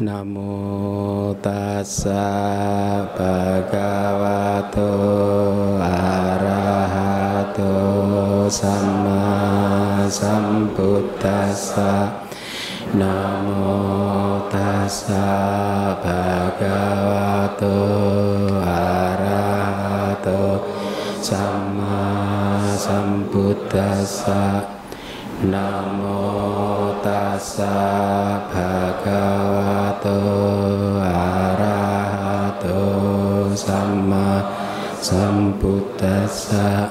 Namo tassa bhagavato arahato sama sambuddhassa. Namo tassa bhagavato arahato sama sambuddhassa. Namo tassa bhagavato arahato sama sambuddhassa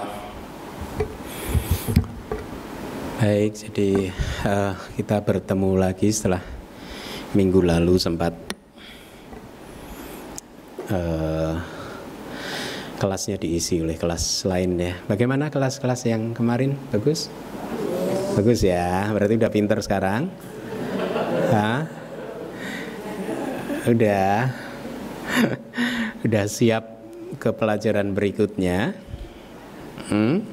Baik, jadi uh, kita bertemu lagi setelah minggu lalu sempat uh, kelasnya diisi oleh kelas lain ya. Bagaimana kelas-kelas yang kemarin? Bagus? Bagus ya, berarti udah pinter sekarang. Hah? Udah. udah siap ke pelajaran berikutnya. Hmm?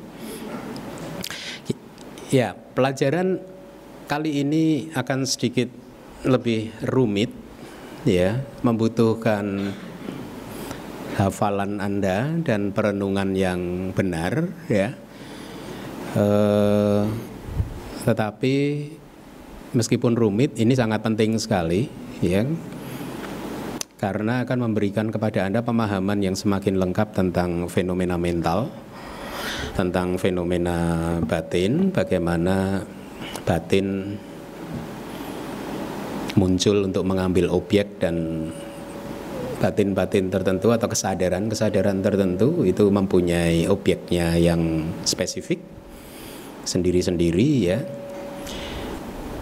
Ya, pelajaran kali ini akan sedikit lebih rumit ya, membutuhkan hafalan Anda dan perenungan yang benar ya. Eh, tetapi meskipun rumit ini sangat penting sekali ya karena akan memberikan kepada Anda pemahaman yang semakin lengkap tentang fenomena mental tentang fenomena batin bagaimana batin muncul untuk mengambil objek dan batin-batin tertentu atau kesadaran-kesadaran tertentu itu mempunyai objeknya yang spesifik sendiri-sendiri ya.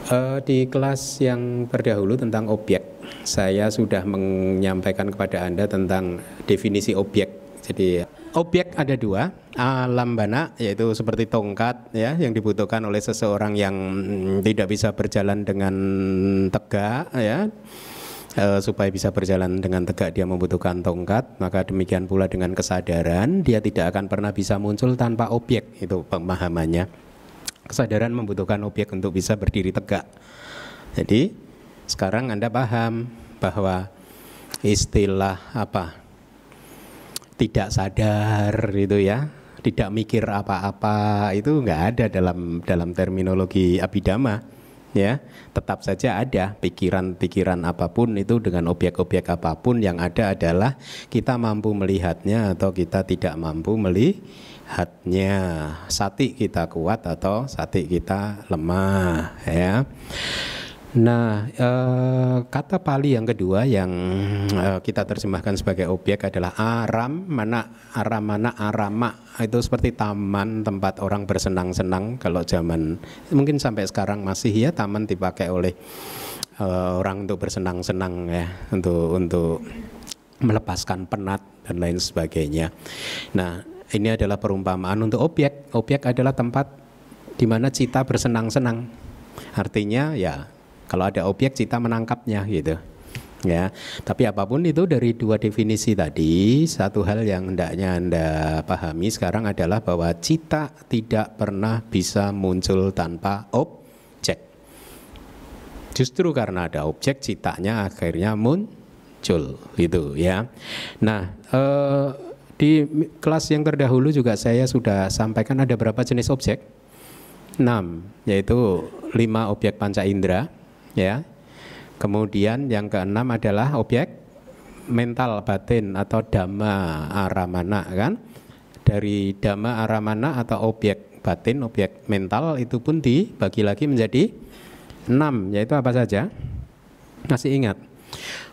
Uh, di kelas yang terdahulu tentang objek, saya sudah menyampaikan kepada Anda tentang definisi objek. Jadi objek ada dua, alam bana yaitu seperti tongkat ya yang dibutuhkan oleh seseorang yang tidak bisa berjalan dengan tegak ya uh, supaya bisa berjalan dengan tegak dia membutuhkan tongkat maka demikian pula dengan kesadaran dia tidak akan pernah bisa muncul tanpa objek itu pemahamannya kesadaran membutuhkan objek untuk bisa berdiri tegak. Jadi sekarang Anda paham bahwa istilah apa? Tidak sadar itu ya, tidak mikir apa-apa itu nggak ada dalam dalam terminologi abidama ya. Tetap saja ada pikiran-pikiran apa pun itu dengan objek-objek apa pun yang ada adalah kita mampu melihatnya atau kita tidak mampu melihatnya. Sati kita kuat atau sati kita lemah ya Nah, eh, kata Pali yang kedua yang eh, kita terjemahkan sebagai objek adalah aram, mana aram mana arama itu seperti taman tempat orang bersenang-senang kalau zaman mungkin sampai sekarang masih ya taman dipakai oleh eh, orang untuk bersenang-senang ya untuk untuk melepaskan penat dan lain sebagainya. Nah, ini adalah perumpamaan untuk objek. Objek adalah tempat di mana cita bersenang-senang. Artinya ya kalau ada objek kita menangkapnya gitu. Ya, tapi apa pun itu dari dua definisi tadi, satu hal yang hendaknya Anda pahami sekarang adalah bahwa cita tidak pernah bisa muncul tanpa objek. Justru karena ada objek, citanya akhirnya muncul, gitu ya. Nah, eh, di kelas yang terdahulu juga saya sudah sampaikan ada berapa jenis objek? 6, yaitu lima objek panca indera, ya. Kemudian yang keenam adalah objek mental batin atau dhamma aramana kan. Dari dhamma aramana atau objek batin, objek mental itu pun dibagi lagi menjadi enam, yaitu apa saja? Masih ingat?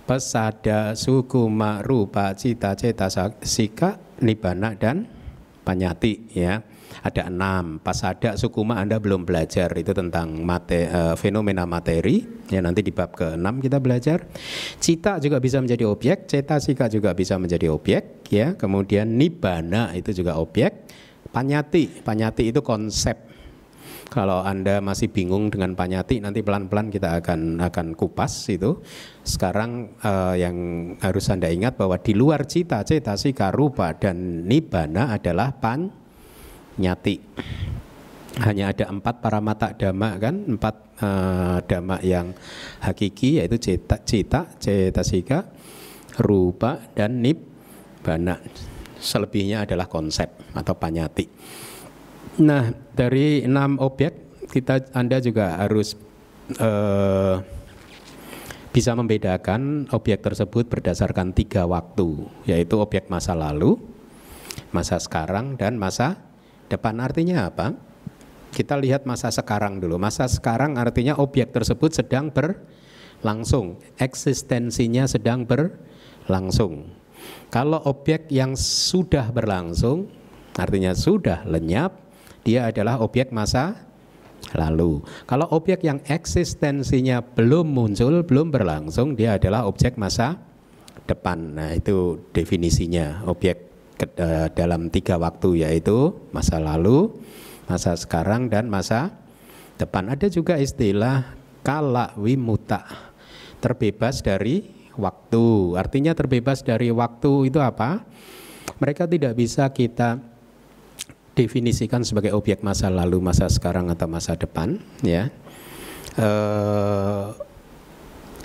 Pesada, suku, rupa, cita, ceta, sika, nibana dan panyati ya ada enam. Pas ada sukuma Anda belum belajar itu tentang mate, uh, fenomena materi. Ya nanti di bab ke-6 kita belajar. Cita juga bisa menjadi objek, cetasika juga bisa menjadi objek ya. Kemudian nibana itu juga objek. Panyati, panyati itu konsep kalau Anda masih bingung dengan panyati nanti pelan-pelan kita akan akan kupas itu. Sekarang uh, yang harus Anda ingat bahwa di luar cita, cetasika, rupa dan nibana adalah pan nyati. hanya ada empat para mata dhamma kan? Empat uh, dhamma yang hakiki yaitu cita cita cetasika rupa dan nibbana. Selebihnya adalah konsep atau panyati. Nah dari enam objek kita anda juga harus uh, bisa membedakan objek tersebut berdasarkan tiga waktu yaitu objek masa lalu masa sekarang dan masa depan artinya apa kita lihat masa sekarang dulu. Masa sekarang artinya objek tersebut sedang berlangsung, eksistensinya sedang berlangsung. Kalau objek yang sudah berlangsung, artinya sudah lenyap, dia adalah objek masa lalu. Kalau objek yang eksistensinya belum muncul, belum berlangsung, dia adalah objek masa depan. Nah, itu definisinya objek dalam tiga waktu yaitu masa lalu, masa sekarang dan masa depan. Ada juga istilah kala wimuta, terbebas dari waktu. Artinya terbebas dari waktu itu apa? Mereka tidak bisa kita definisikan sebagai objek masa lalu, masa sekarang atau masa depan, ya. E,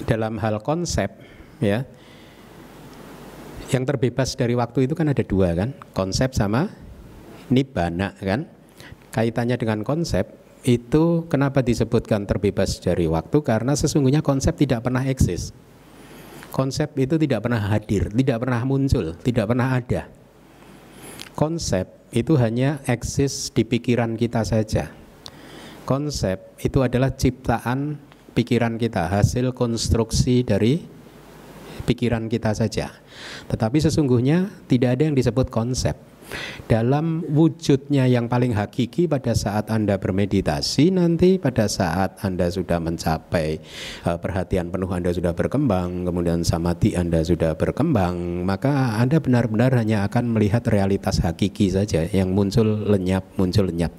dalam hal konsep, ya, yang terbebas dari waktu itu kan ada dua kan, konsep sama nibbana kan kaitannya dengan konsep itu kenapa disebutkan terbebas dari waktu karena sesungguhnya konsep tidak pernah eksis. Konsep itu tidak pernah hadir, tidak pernah muncul, tidak pernah ada. Konsep itu hanya eksis di pikiran kita saja. Konsep itu adalah ciptaan pikiran kita, hasil konstruksi dari pikiran kita saja. Tetapi sesungguhnya tidak ada yang disebut konsep. Dalam wujudnya yang paling hakiki pada saat Anda bermeditasi nanti pada saat Anda sudah mencapai uh, perhatian penuh Anda sudah berkembang kemudian samadhi Anda sudah berkembang maka Anda benar-benar hanya akan melihat realitas hakiki saja yang muncul lenyap muncul lenyap.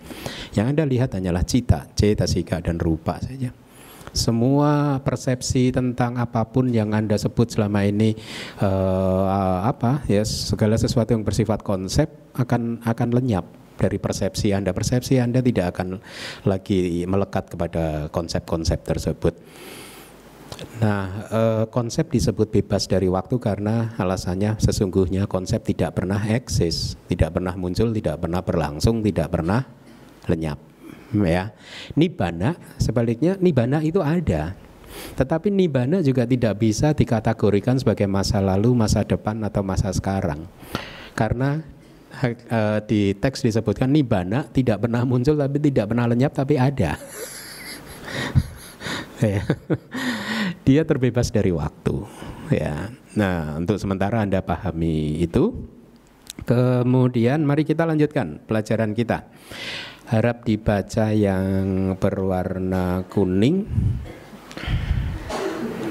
Yang Anda lihat hanyalah cita cetasika dan rupa saja semua persepsi tentang apa pun yang anda sebut selama ini uh, apa ya segala sesuatu yang bersifat konsep akan akan lenyap dari persepsi anda persepsi anda tidak akan lagi melekat kepada konsep-konsep tersebut. Nah, eh, konsep disebut bebas dari waktu karena alasannya sesungguhnya konsep tidak pernah eksis, tidak pernah muncul, tidak pernah berlangsung, tidak pernah lenyap ya. Nibana sebaliknya nibana itu ada. Tetapi nibana juga tidak bisa dikategorikan sebagai masa lalu, masa depan atau masa sekarang. Karena uh, di teks disebutkan nibana tidak pernah muncul tapi tidak pernah lenyap tapi ada. Ya. Dia terbebas dari waktu. Ya. Nah, untuk sementara Anda pahami itu. Kemudian mari kita lanjutkan pelajaran kita harap dibaca yang berwarna kuning.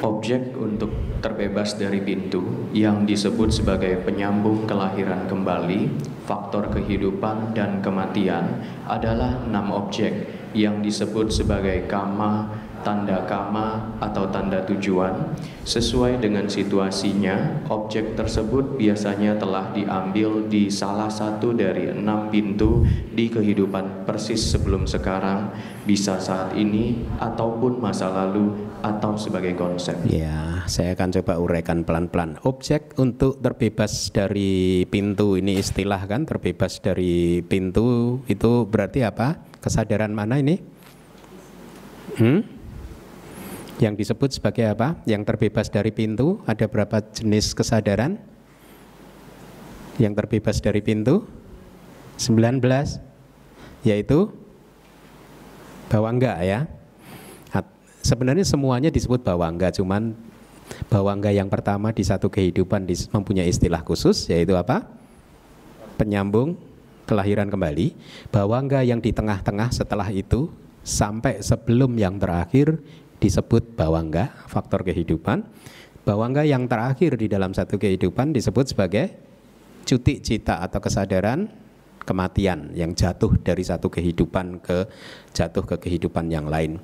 Objek untuk terbebas dari pintu yang disebut sebagai penyambung kelahiran kembali, faktor kehidupan dan kematian adalah enam objek yang disebut sebagai kama, tanda kama atau tanda tujuan sesuai dengan situasinya objek tersebut biasanya telah diambil di salah satu dari enam pintu di kehidupan persis sebelum sekarang bisa saat ini ataupun masa lalu atau sebagai konsep. Ya saya akan coba uraikan pelan-pelan. Objek untuk terbebas dari pintu ini istilah kan terbebas dari pintu itu berarti apa? Kesadaran mana ini? Hmm? Yang disebut sebagai apa? Yang terbebas dari pintu, ada berapa jenis kesadaran? Yang terbebas dari pintu? 19 yaitu bawangga ya. Sebenarnya semuanya disebut bawangga, cuman bawangga yang pertama di satu kehidupan mempunyai istilah khusus yaitu apa? Penyambung kelahiran kembali. Bawangga yang di tengah-tengah setelah itu sampai sebelum yang terakhir disebut bawangga, faktor kehidupan. Bawangga yang terakhir di dalam satu kehidupan disebut sebagai cuti cita atau kesadaran kematian yang jatuh dari satu kehidupan ke jatuh ke kehidupan yang lain.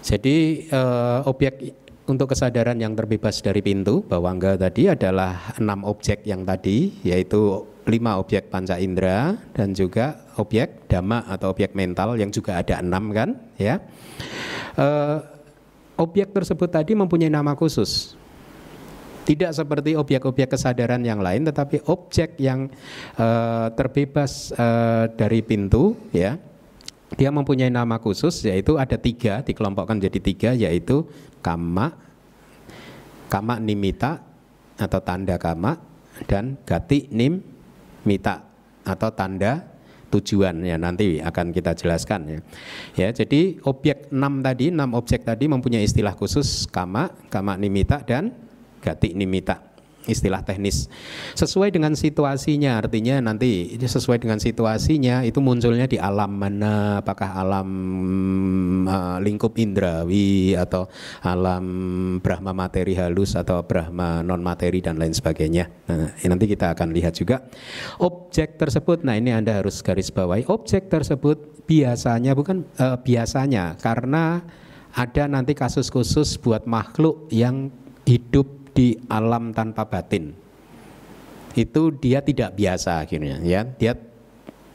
Jadi eh, objek untuk kesadaran yang terbebas dari pintu bawangga tadi adalah enam objek yang tadi yaitu lima objek panca indera dan juga objek dhamma atau objek mental yang juga ada enam kan ya uh, objek tersebut tadi mempunyai nama khusus. Tidak seperti objek-objek kesadaran yang lain tetapi objek yang uh, terbebas uh, dari pintu ya. Dia mempunyai nama khusus yaitu ada tiga dikelompokkan jadi tiga yaitu kama kama nimita atau tanda kama dan gati nim mita atau tanda tujuan ya nanti akan kita jelaskan ya. Ya, jadi objek 6 tadi, 6 objek tadi mempunyai istilah khusus kama, kama nimita dan gati nimita istilah teknis. Sesuai dengan situasinya artinya nanti sesuai dengan situasinya itu munculnya di alam mana apakah alam uh, lingkup indrawi atau alam brahma materi halus atau brahma non materi dan lain sebagainya. Nah, nanti kita akan lihat juga. Objek tersebut nah ini anda harus garis bawahi. Objek tersebut biasanya bukan uh, biasanya karena ada nanti kasus khusus buat makhluk yang hidup di alam tanpa batin. Itu dia tidak biasa akhirnya ya. Dia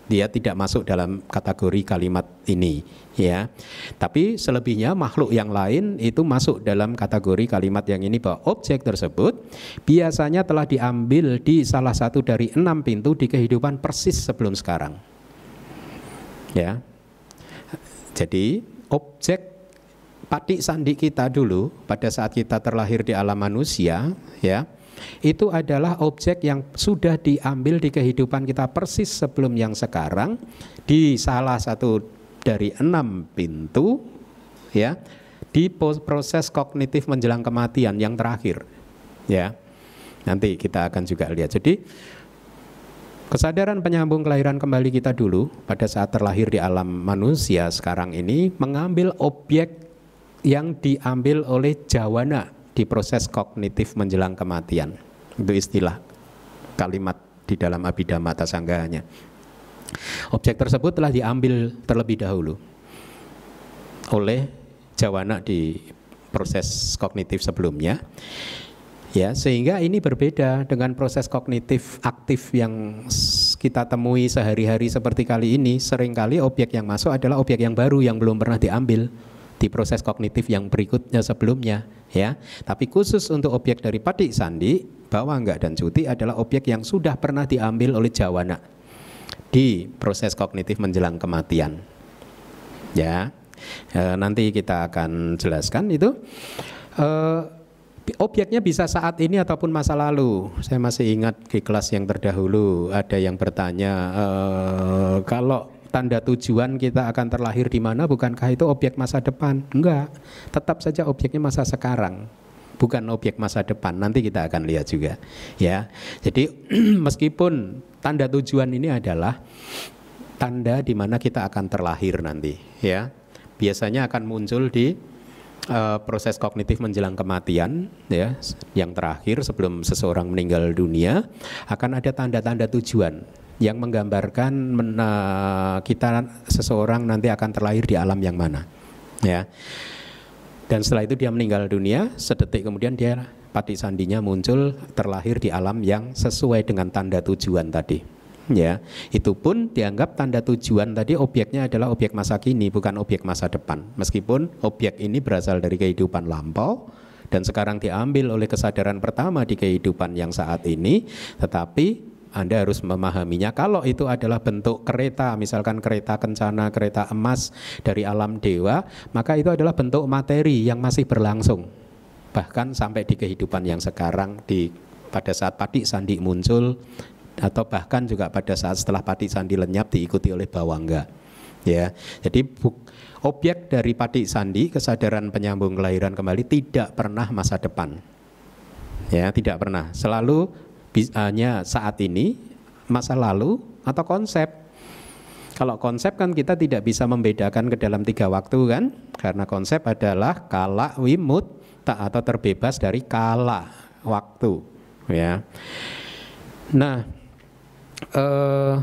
dia tidak masuk dalam kategori kalimat ini ya. Tapi selebihnya makhluk yang lain itu masuk dalam kategori kalimat yang ini bahwa objek tersebut biasanya telah diambil di salah satu dari enam pintu di kehidupan persis sebelum sekarang ya. Jadi objek patik sandi kita dulu pada saat kita terlahir di alam manusia ya itu adalah objek yang sudah diambil di kehidupan kita persis sebelum yang sekarang di salah satu dari enam pintu ya di proses kognitif menjelang kematian yang terakhir ya. Nanti kita akan juga lihat. Jadi Kesadaran penyambung kelahiran kembali kita dulu pada saat terlahir di alam manusia sekarang ini mengambil objek yang diambil oleh jawana di proses kognitif menjelang kematian. Itu istilah kalimat di dalam Abhidhamma Tasanggahanya. Objek tersebut telah diambil terlebih dahulu oleh jawana di proses kognitif sebelumnya. Ya, sehingga ini berbeda dengan proses kognitif aktif yang kita temui sehari-hari seperti kali ini. Seringkali objek yang masuk adalah objek yang baru yang belum pernah diambil di proses kognitif yang berikutnya sebelumnya ya. Tapi khusus untuk objek dari padik sandi, enggak dan cuti adalah objek yang sudah pernah diambil oleh jawana di proses kognitif menjelang kematian. Ya. E, nanti kita akan jelaskan itu e, Objeknya bisa saat ini ataupun masa lalu. Saya masih ingat di kelas yang terdahulu ada yang bertanya e, kalau tanda tujuan kita akan terlahir di mana bukankah itu objek masa depan? Enggak, tetap saja objeknya masa sekarang bukan objek masa depan. Nanti kita akan lihat juga, ya. Jadi meskipun tanda tujuan ini adalah tanda di mana kita akan terlahir nanti, ya. Biasanya akan muncul di uh, proses kognitif menjelang kematian, ya, yang terakhir sebelum seseorang meninggal dunia akan ada tanda-tanda tujuan yang menggambarkan mena, kita seseorang nanti akan terlahir di alam yang mana ya. Dan setelah itu dia meninggal dunia sedetik kemudian dia pati sandinya muncul terlahir di alam yang sesuai dengan tanda tujuan tadi ya. Itu pun dianggap tanda tujuan tadi objeknya adalah objek masa kini bukan objek masa depan. Meskipun objek ini berasal dari kehidupan lampau dan sekarang diambil oleh kesadaran pertama di kehidupan yang saat ini tetapi anda harus memahaminya. Kalau itu adalah bentuk kereta, misalkan kereta kencana, kereta emas dari alam dewa, maka itu adalah bentuk materi yang masih berlangsung. Bahkan sampai di kehidupan yang sekarang di pada saat Pati Sandi muncul atau bahkan juga pada saat setelah Pati Sandi lenyap diikuti oleh Bawangga. Ya. Jadi buk, objek dari Pati Sandi kesadaran penyambung kelahiran kembali tidak pernah masa depan. Ya, tidak pernah. Selalu hanya saat ini, masa lalu, atau konsep. Kalau konsep kan kita tidak bisa membedakan ke dalam tiga waktu kan, karena konsep adalah kala wimut tak atau terbebas dari kala waktu, ya. Nah, eh,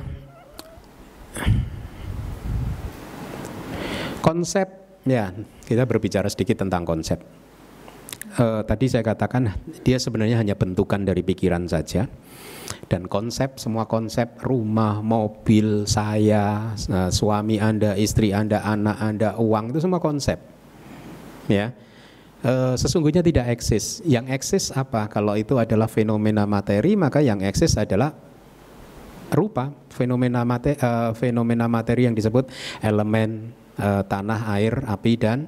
konsep ya kita berbicara sedikit tentang konsep uh, tadi saya katakan dia sebenarnya hanya bentukan dari pikiran saja dan konsep semua konsep rumah, mobil, saya, eh, suami Anda, istri Anda, anak Anda, uang itu semua konsep. Ya. E, sesungguhnya tidak eksis. Yang eksis apa? Kalau itu adalah fenomena materi, maka yang eksis adalah rupa, fenomena materi, e, fenomena materi yang disebut elemen e, tanah, air, api dan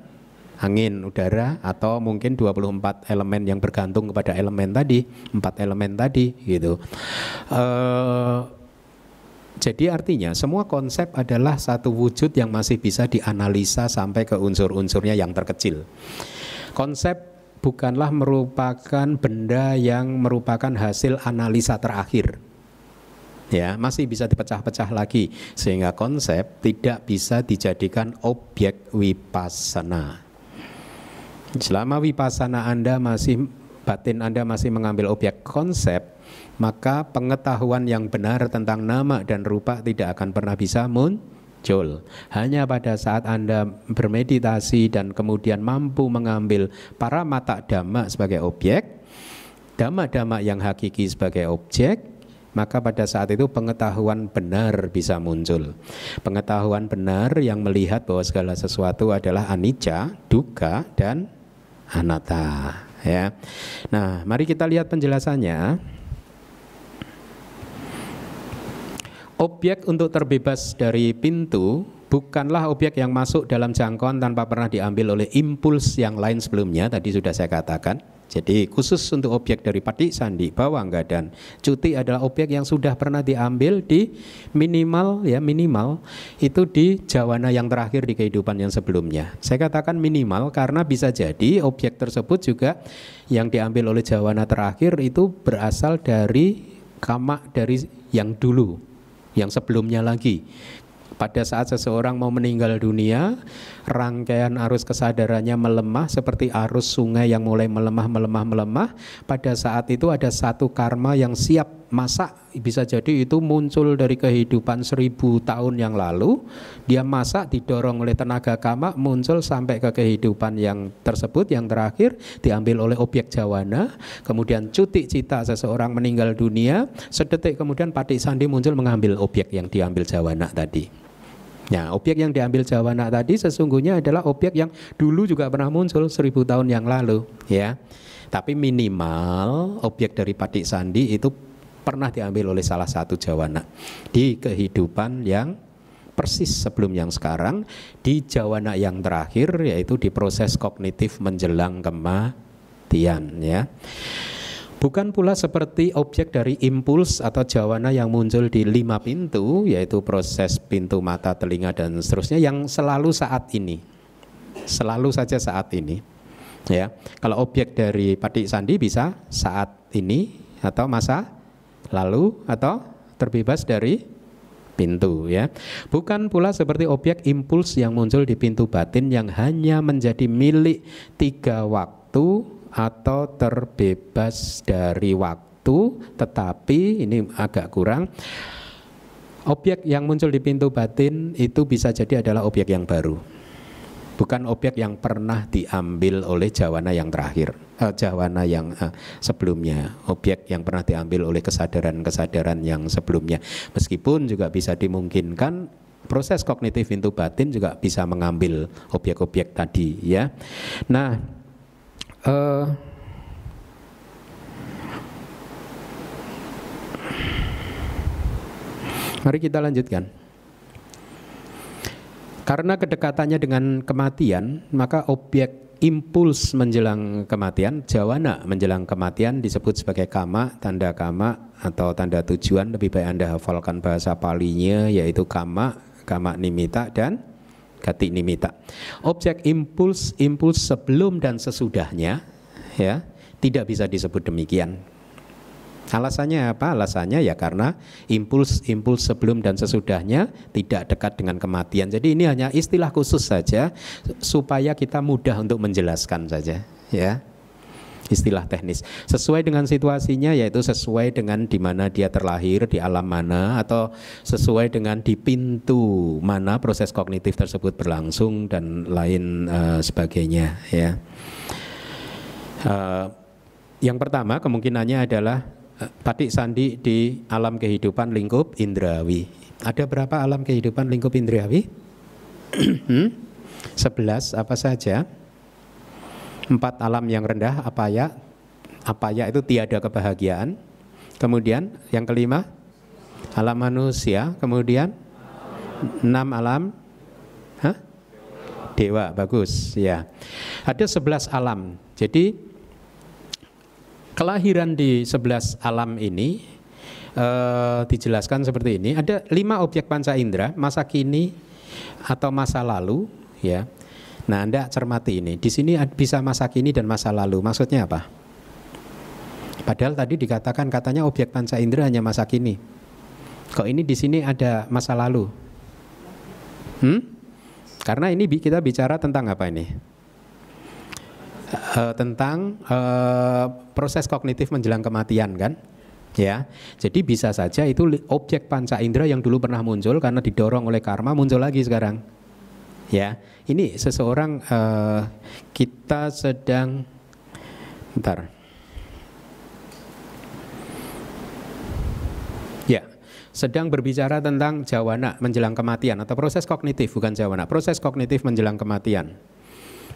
angin, udara atau mungkin 24 elemen yang bergantung kepada elemen tadi, empat elemen tadi gitu. Uh, jadi artinya semua konsep adalah satu wujud yang masih bisa dianalisa sampai ke unsur-unsurnya yang terkecil. Konsep bukanlah merupakan benda yang merupakan hasil analisa terakhir. Ya, masih bisa dipecah-pecah lagi sehingga konsep tidak bisa dijadikan objek wipasana. Selama wipasana Anda masih batin Anda masih mengambil objek konsep, maka pengetahuan yang benar tentang nama dan rupa tidak akan pernah bisa muncul. Hanya pada saat Anda bermeditasi dan kemudian mampu mengambil para mata dhamma sebagai objek, dhamma-dhamma yang hakiki sebagai objek, maka pada saat itu pengetahuan benar bisa muncul. Pengetahuan benar yang melihat bahwa segala sesuatu adalah anicca, duka, dan anatta ya. Nah, mari kita lihat penjelasannya. Objek untuk terbebas dari pintu bukanlah objek yang masuk dalam jangkauan tanpa pernah diambil oleh impuls yang lain sebelumnya tadi sudah saya katakan jadi khusus untuk objek dari Pati Sandi, Bawangga dan Cuti adalah objek yang sudah pernah diambil di minimal ya minimal itu di jawana yang terakhir di kehidupan yang sebelumnya. Saya katakan minimal karena bisa jadi objek tersebut juga yang diambil oleh jawana terakhir itu berasal dari kama dari yang dulu, yang sebelumnya lagi pada saat seseorang mau meninggal dunia, rangkaian arus kesadarannya melemah seperti arus sungai yang mulai melemah, melemah, melemah. Pada saat itu ada satu karma yang siap masak. Bisa jadi itu muncul dari kehidupan seribu tahun yang lalu. Dia masak didorong oleh tenaga kama muncul sampai ke kehidupan yang tersebut yang terakhir diambil oleh objek jawana. Kemudian cuti cita seseorang meninggal dunia. Sedetik kemudian Patik Sandi muncul mengambil objek yang diambil jawana tadi. Nah, objek yang diambil Jawana tadi sesungguhnya adalah objek yang dulu juga pernah muncul seribu tahun yang lalu, ya. Tapi minimal objek dari Padik Sandi itu pernah diambil oleh salah satu Jawana di kehidupan yang persis sebelum yang sekarang di Jawana yang terakhir yaitu di proses kognitif menjelang kematian, ya. Bukan pula seperti objek dari impuls atau jawana yang muncul di lima pintu, yaitu proses pintu mata, telinga, dan seterusnya yang selalu saat ini. Selalu saja saat ini. Ya, kalau objek dari Padik Sandi bisa saat ini atau masa lalu atau terbebas dari pintu ya. Bukan pula seperti objek impuls yang muncul di pintu batin yang hanya menjadi milik tiga waktu atau terbebas dari waktu tetapi ini agak kurang objek yang muncul di pintu batin itu bisa jadi adalah objek yang baru bukan objek yang pernah diambil oleh jawana yang terakhir eh, jawana yang eh, sebelumnya objek yang pernah diambil oleh kesadaran-kesadaran yang sebelumnya meskipun juga bisa dimungkinkan proses kognitif pintu batin juga bisa mengambil objek-objek tadi ya nah Uh, mari kita lanjutkan. Karena kedekatannya dengan kematian, maka objek impuls menjelang kematian, jawana menjelang kematian disebut sebagai kama, tanda kama atau tanda tujuan. Lebih baik Anda hafalkan bahasa palinya yaitu kama, kama nimita dan gati nimita. Objek impuls impuls sebelum dan sesudahnya ya tidak bisa disebut demikian. Alasannya apa? Alasannya ya karena impuls-impuls sebelum dan sesudahnya tidak dekat dengan kematian. Jadi ini hanya istilah khusus saja supaya kita mudah untuk menjelaskan saja, ya istilah teknis sesuai dengan situasinya yaitu sesuai dengan di mana dia terlahir di alam mana atau sesuai dengan di pintu mana proses kognitif tersebut berlangsung dan lain uh, sebagainya ya uh, yang pertama kemungkinannya adalah Patik Sandi di alam kehidupan lingkup indrawi. Ada berapa alam kehidupan lingkup indrawi? hmm? 11 apa saja? Empat alam yang rendah apa ya? Apa ya itu tiada kebahagiaan. Kemudian yang kelima alam manusia. Kemudian enam alam dewa bagus ya. Ada 11 alam. Jadi kelahiran di sebelas alam ini uh, dijelaskan seperti ini. Ada lima objek panca indera, masa kini atau masa lalu, ya. Nah, Anda cermati ini. Di sini bisa masa kini dan masa lalu. Maksudnya apa? Padahal tadi dikatakan katanya objek panca indera hanya masa kini. Kok ini di sini ada masa lalu? Hmm? Karena ini kita bicara tentang apa ini? Uh, tentang uh, proses kognitif menjelang kematian kan? Ya. Jadi bisa saja itu objek panca indera yang dulu pernah muncul karena didorong oleh karma muncul lagi sekarang. Ya. Ini seseorang uh, kita sedang bentar. Ya. Sedang berbicara tentang jawana menjelang kematian atau proses kognitif bukan jawana proses kognitif menjelang kematian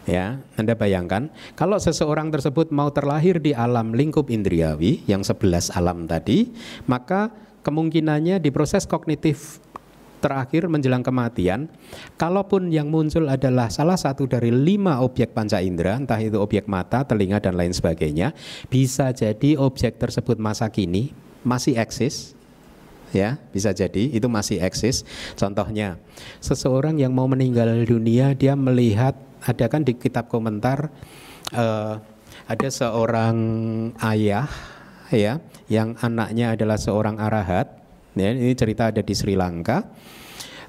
Ya, Anda bayangkan kalau seseorang tersebut mau terlahir di alam lingkup indriawi yang sebelas alam tadi, maka kemungkinannya di proses kognitif terakhir menjelang kematian, kalaupun yang muncul adalah salah satu dari lima objek panca indera, entah itu objek mata, telinga dan lain sebagainya, bisa jadi objek tersebut masa kini masih eksis, ya bisa jadi itu masih eksis. Contohnya, seseorang yang mau meninggal dunia dia melihat ada kan di kitab komentar uh, ada seorang ayah ya yang anaknya adalah seorang arahat. Ya ini cerita ada di Sri Lanka.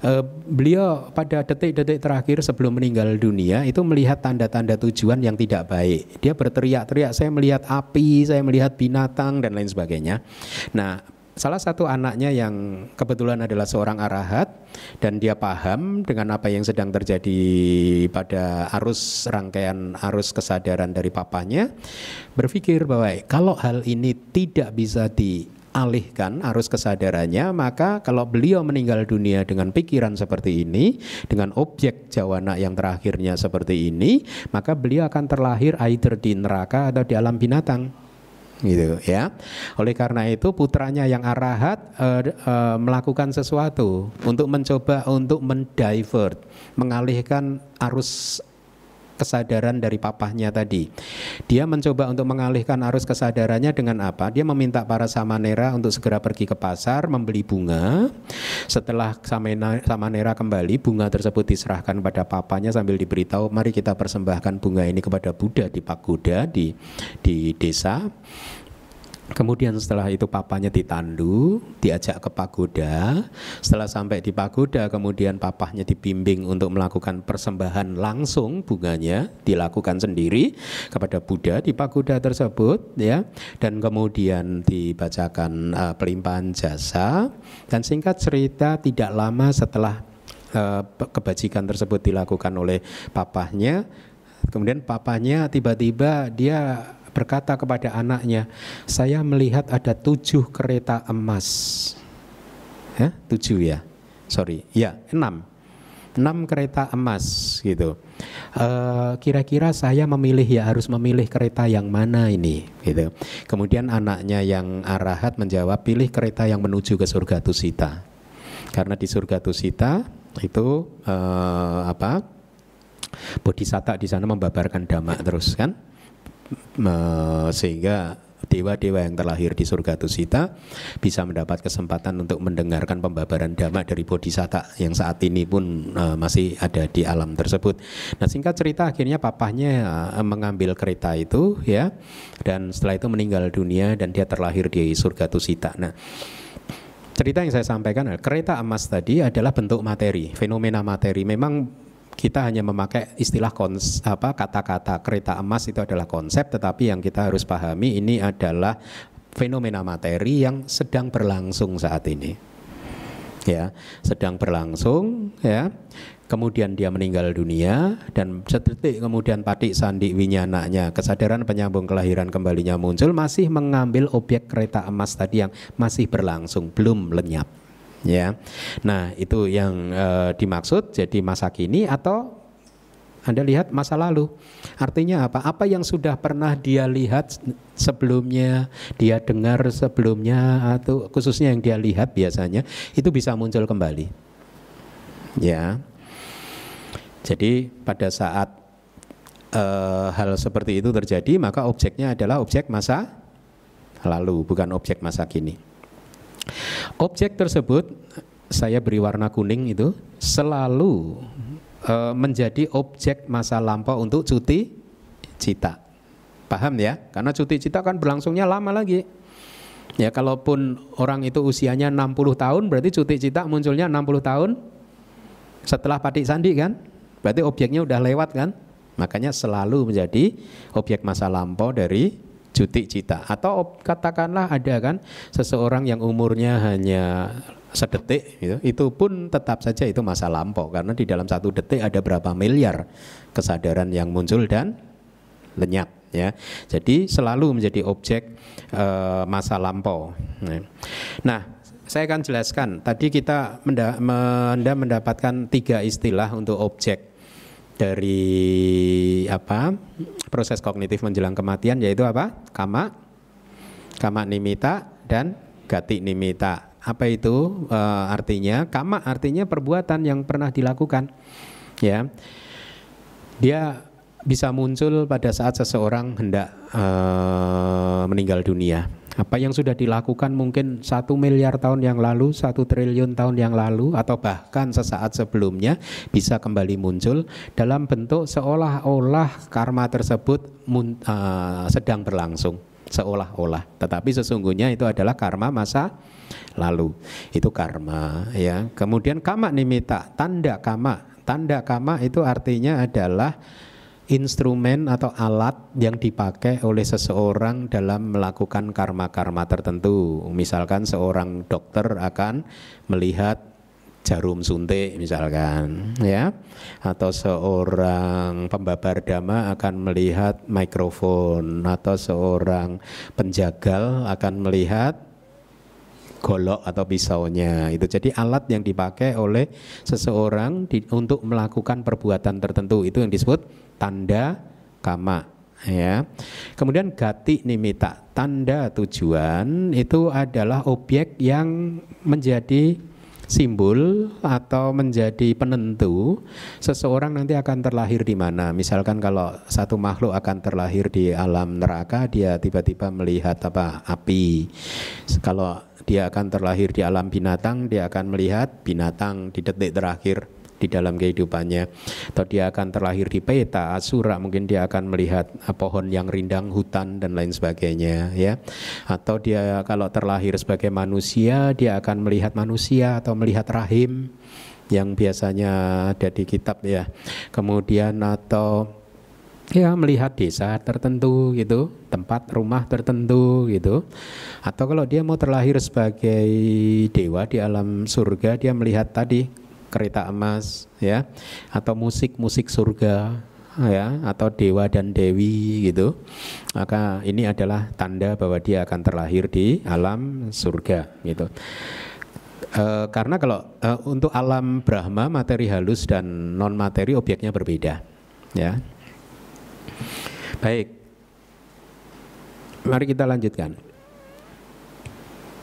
Uh, beliau pada detik-detik terakhir sebelum meninggal dunia itu melihat tanda-tanda tujuan yang tidak baik. Dia berteriak-teriak saya melihat api saya melihat binatang dan lain sebagainya. Nah salah satu anaknya yang kebetulan adalah seorang arahat dan dia paham dengan apa yang sedang terjadi pada arus rangkaian arus kesadaran dari papanya berpikir bahwa kalau hal ini tidak bisa dialihkan arus kesadarannya maka kalau beliau meninggal dunia dengan pikiran seperti ini dengan objek jawana yang terakhirnya seperti ini maka beliau akan terlahir either di neraka atau di alam binatang gitu ya. Oleh karena itu putranya yang arahat uh, uh, melakukan sesuatu untuk mencoba untuk mendivert, mengalihkan arus kesadaran dari papahnya tadi. Dia mencoba untuk mengalihkan arus kesadarannya dengan apa? Dia meminta para samanera untuk segera pergi ke pasar membeli bunga. Setelah samanera kembali, bunga tersebut diserahkan pada papanya sambil diberitahu, mari kita persembahkan bunga ini kepada Buddha di pagoda di di desa. Kemudian setelah itu papanya ditandu, diajak ke pagoda. Setelah sampai di pagoda, kemudian papahnya dibimbing untuk melakukan persembahan langsung bunganya dilakukan sendiri kepada Buddha di pagoda tersebut, ya. Dan kemudian dibacakan uh, pelimpahan jasa. Dan singkat cerita, tidak lama setelah uh, kebajikan tersebut dilakukan oleh papahnya, kemudian papahnya tiba-tiba dia berkata kepada anaknya, saya melihat ada tujuh kereta emas. Ya, tujuh ya, sorry, ya enam, enam kereta emas gitu. kira kira-kira saya memilih ya harus memilih kereta yang mana ini gitu. Kemudian anaknya yang arahat menjawab pilih kereta yang menuju ke surga Tusita. Karena di surga Tusita itu uh, apa? Bodhisatta di sana membabarkan dhamma terus kan sehingga dewa-dewa yang terlahir di surga Tusita bisa mendapat kesempatan untuk mendengarkan pembabaran dhamma dari bodhisatta yang saat ini pun uh, masih ada di alam tersebut. Nah, singkat cerita akhirnya papahnya uh, mengambil kereta itu ya dan setelah itu meninggal dunia dan dia terlahir di surga Tusita. Nah, cerita yang saya sampaikan kereta emas tadi adalah bentuk materi, fenomena materi. Memang kita hanya memakai istilah apa kata-kata kereta emas itu adalah konsep tetapi yang kita harus pahami ini adalah fenomena materi yang sedang berlangsung saat ini. ya sedang berlangsung ya kemudian dia meninggal dunia dan sedetik kemudian patik sandi winyananya kesadaran penyambung kelahiran kembalinya muncul masih mengambil objek kereta emas tadi yang masih berlangsung belum lenyap ya nah itu yang e, dimaksud jadi masa kini atau anda lihat masa lalu. Artinya apa? Apa yang sudah pernah dia lihat sebelumnya, dia dengar sebelumnya atau khususnya yang dia lihat biasanya itu bisa muncul kembali. Ya. Jadi pada saat uh, hal seperti itu terjadi, maka objeknya adalah objek masa lalu, bukan objek masa kini. Objek tersebut saya beri warna kuning itu selalu e, menjadi objek masa lampau untuk cuti cita. Paham ya? Karena cuti cita kan berlangsungnya lama lagi. Ya kalaupun orang itu usianya 60 tahun berarti cuti cita munculnya 60 tahun setelah patik sandi kan? Berarti objeknya udah lewat kan? Makanya selalu menjadi objek masa lampau dari cuti cita atau katakanlah ada kan seseorang yang umurnya hanya sedetik gitu, itu pun tetap saja itu masa lampau karena di dalam satu detik ada berapa miliar kesadaran yang muncul dan lenyap ya. Jadi selalu menjadi objek e, masa lampau. Nah, saya akan jelaskan. Tadi kita menda mendapatkan tiga istilah untuk objek dari apa proses kognitif menjelang kematian yaitu apa kama kama nimita dan gati nimita apa itu e, artinya? Kama artinya perbuatan yang pernah dilakukan. Ya. Dia bisa muncul pada saat seseorang hendak e, meninggal dunia. Apa yang sudah dilakukan mungkin satu miliar tahun yang lalu, satu triliun tahun yang lalu, atau bahkan sesaat sebelumnya bisa kembali muncul dalam bentuk seolah-olah karma tersebut uh, sedang berlangsung, seolah-olah. Tetapi sesungguhnya itu adalah karma masa lalu. Itu karma ya. Kemudian kama nimita, tanda kama. Tanda kama itu artinya adalah instrumen atau alat yang dipakai oleh seseorang dalam melakukan karma-karma tertentu. Misalkan seorang dokter akan melihat jarum suntik misalkan ya atau seorang pembabar dhamma akan melihat mikrofon atau seorang penjagal akan melihat golok atau pisaunya. Itu jadi alat yang dipakai oleh seseorang di, untuk melakukan perbuatan tertentu. Itu yang disebut tanda kama ya. Kemudian gati nimita tanda tujuan itu adalah objek yang menjadi simbol atau menjadi penentu seseorang nanti akan terlahir di mana. Misalkan kalau satu makhluk akan terlahir di alam neraka, dia tiba-tiba melihat apa api. Kalau dia akan terlahir di alam binatang, dia akan melihat binatang di detik terakhir di dalam kehidupannya. Atau dia akan terlahir di peta asura, mungkin dia akan melihat ah, pohon yang rindang, hutan dan lain sebagainya, ya. Atau dia kalau terlahir sebagai manusia, dia akan melihat manusia atau melihat rahim yang biasanya ada di kitab ya. Kemudian atau ya melihat desa tertentu gitu, tempat rumah tertentu gitu. Atau kalau dia mau terlahir sebagai dewa di alam surga, dia melihat tadi kereta emas ya atau musik-musik surga ya atau dewa dan dewi gitu. Maka ini adalah tanda bahwa dia akan terlahir di alam surga gitu. E, karena kalau e, untuk alam Brahma materi halus dan non materi obyeknya berbeda ya Baik. Mari kita lanjutkan.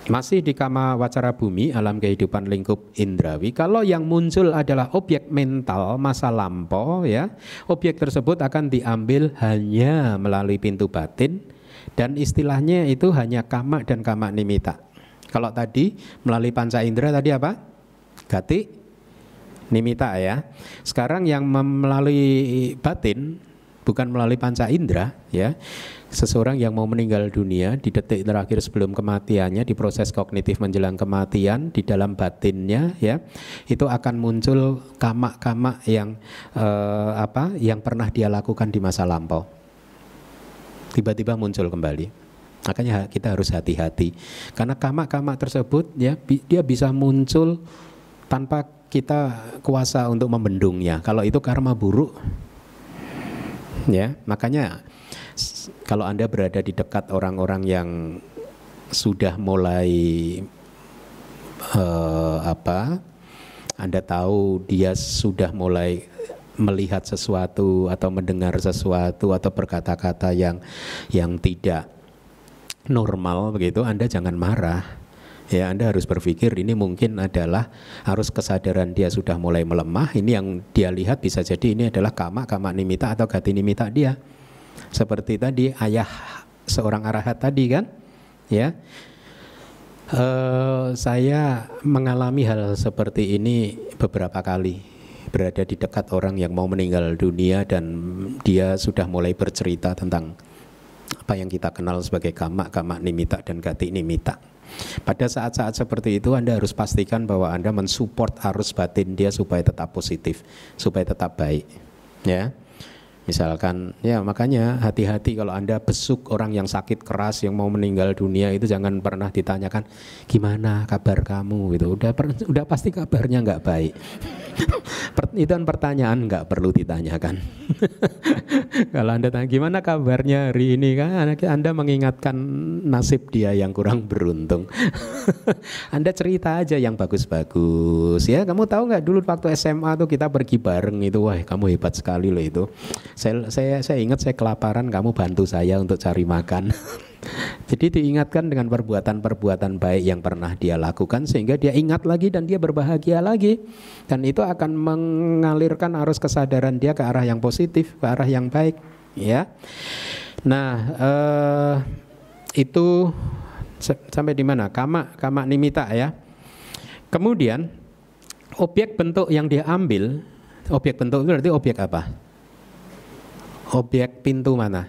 Masih di kama wacara bumi, alam kehidupan lingkup indrawi. Kalau yang muncul adalah objek mental masa lampau, ya, objek tersebut akan diambil hanya melalui pintu batin dan istilahnya itu hanya kama dan kama nimita. Kalau tadi melalui panca indera tadi apa? Gati nimita ya. Sekarang yang melalui batin bukan melalui panca indera ya. Seseorang yang mau meninggal dunia di detik terakhir sebelum kematiannya di proses kognitif menjelang kematian di dalam batinnya ya itu akan muncul kama-kama yang eh, apa yang pernah dia lakukan di masa lampau. Tiba-tiba muncul kembali. Makanya kita harus hati-hati. Karena kama-kama tersebut ya dia bisa muncul tanpa kita kuasa untuk membendungnya. Kalau itu karma buruk, ya makanya kalau anda berada di dekat orang-orang yang sudah mulai uh, apa, anda tahu dia sudah mulai melihat sesuatu atau mendengar sesuatu atau berkata-kata yang yang tidak normal begitu, Anda jangan marah. Ya, Anda harus berpikir ini mungkin adalah harus kesadaran dia sudah mulai melemah. Ini yang dia lihat bisa jadi ini adalah kama, kama nimita atau gati nimita dia. Seperti tadi ayah seorang arahat tadi kan, ya. Uh, saya mengalami hal seperti ini beberapa kali berada di dekat orang yang mau meninggal dunia dan dia sudah mulai bercerita tentang apa yang kita kenal sebagai kama, kama nimita dan gati nimita. Pada saat-saat seperti itu Anda harus pastikan bahwa Anda mensupport arus batin dia supaya tetap positif, supaya tetap baik. Ya. Misalkan ya makanya hati-hati kalau Anda besuk orang yang sakit keras yang mau meninggal dunia itu jangan pernah ditanyakan gimana kabar kamu gitu. Udah udah pasti kabarnya nggak baik. itu kan pertanyaan nggak perlu ditanyakan. Kalau anda tanya gimana kabarnya hari ini kan anda mengingatkan nasib dia yang kurang beruntung. anda cerita aja yang bagus-bagus ya. Kamu tahu nggak dulu waktu SMA tuh kita pergi bareng itu wah kamu hebat sekali loh itu. Saya saya saya ingat saya kelaparan kamu bantu saya untuk cari makan. Jadi diingatkan dengan perbuatan-perbuatan baik yang pernah dia lakukan sehingga dia ingat lagi dan dia berbahagia lagi. Dan itu akan mengalirkan arus kesadaran dia ke arah yang positif, ke arah yang baik, ya. Nah, eh, itu sampai di mana? Kama, kama nimita ya. Kemudian objek bentuk yang diambil, objek bentuk itu berarti objek apa? Objek pintu mana?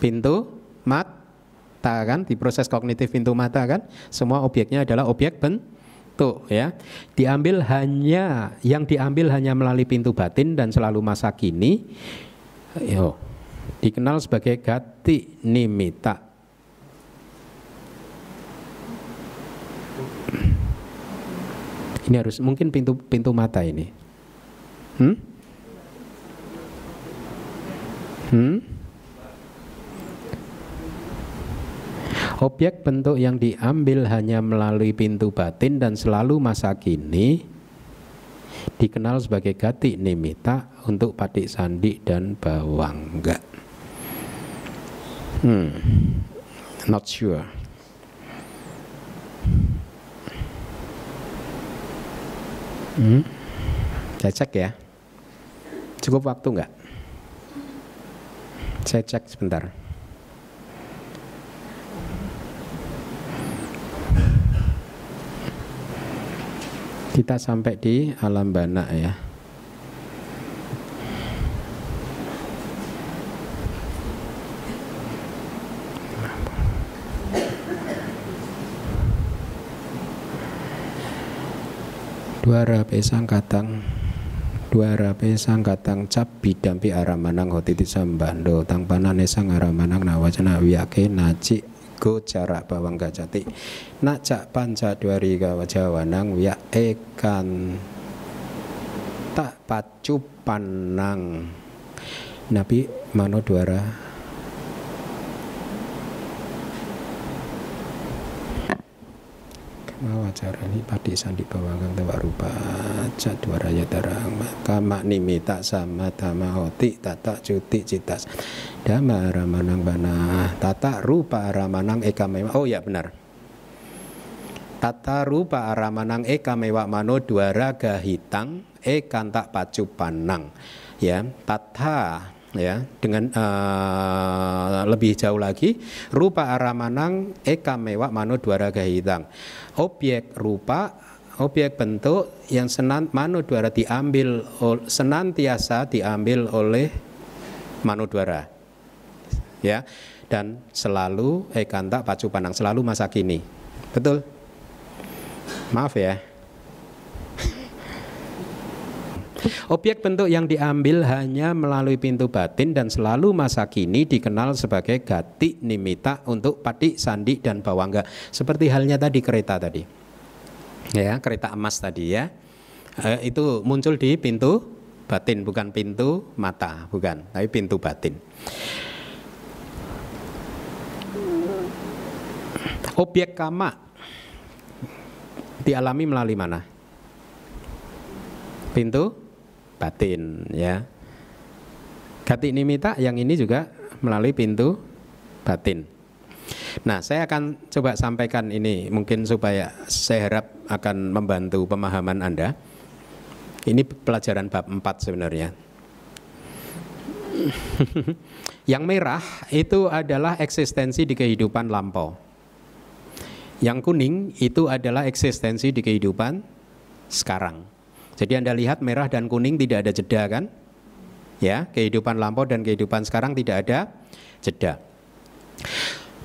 Pintu mata kan? Di proses kognitif pintu mata kan? Semua objeknya adalah objek bentuk ya. Diambil hanya yang diambil hanya melalui pintu batin dan selalu masa kini yo dikenal sebagai gati nimita. Ini harus mungkin pintu pintu mata ini. Hmm hmm Objek bentuk yang diambil hanya melalui pintu batin dan selalu masa kini dikenal sebagai gati nimita untuk patik sandi dan bawangga. Hmm, not sure. Hmm, saya cek ya. Cukup waktu nggak? Saya cek sebentar. kita sampai di alam bana ya. Dua rape katang dua rape katang cap bidampi aramanang hotiti sambando tang panane sang aramanang nawacana wiyake naci go jarak bawang gajati nak cak panca duari gawajawanang ya ekan tak pacu panang. Nabi mano duara ini padi sandi bawangang tawa rupa dua raya tarang kama nimita sama tama hoti tata cuti citas dama ramanang bana tata rupa ramanang eka mewa oh ya benar. Tata rupa ramanang eka mewa mano raga hitang ekan tak pacu panang. Ya tata ya dengan uh, lebih jauh lagi rupa aramanang eka mewak mano raga hitang objek rupa objek bentuk yang senan dwara diambil senantiasa diambil oleh dwara. Ya dan selalu ekanta pacu pandang selalu masa kini. Betul? Maaf ya Objek bentuk yang diambil hanya melalui pintu batin dan selalu masa kini dikenal sebagai gati nimita untuk pati, sandi, dan bawangga. Seperti halnya tadi kereta tadi. Ya, kereta emas tadi ya. Eh, itu muncul di pintu batin bukan pintu mata, bukan, tapi pintu batin. Objek kama dialami melalui mana? Pintu batin ya. Gati nimita yang ini juga melalui pintu batin. Nah, saya akan coba sampaikan ini mungkin supaya saya harap akan membantu pemahaman Anda. Ini pelajaran bab 4 sebenarnya. yang merah itu adalah eksistensi di kehidupan lampau. Yang kuning itu adalah eksistensi di kehidupan sekarang. Jadi Anda lihat merah dan kuning tidak ada jeda kan? Ya, kehidupan lampau dan kehidupan sekarang tidak ada jeda.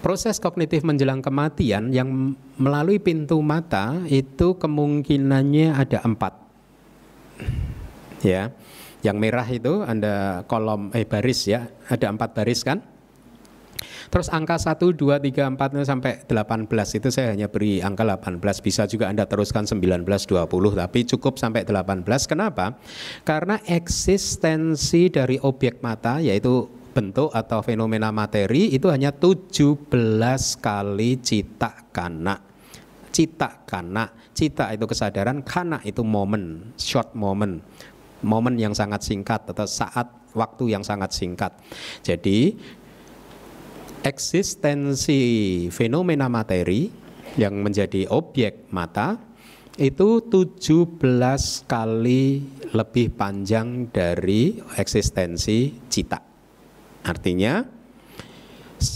Proses kognitif menjelang kematian yang melalui pintu mata itu kemungkinannya ada empat. Ya, yang merah itu ada kolom eh baris ya, ada empat baris kan? Terus angka 1, 2, 3, 4 sampai 18 itu saya hanya beri angka 18 Bisa juga Anda teruskan 19, 20 Tapi cukup sampai 18 Kenapa? Karena eksistensi dari objek mata Yaitu bentuk atau fenomena materi itu hanya 17 kali cita kana cita kana cita itu kesadaran kana itu momen short moment. Momen yang sangat singkat atau saat waktu yang sangat singkat. Jadi eksistensi fenomena materi yang menjadi objek mata itu 17 kali lebih panjang dari eksistensi cita. Artinya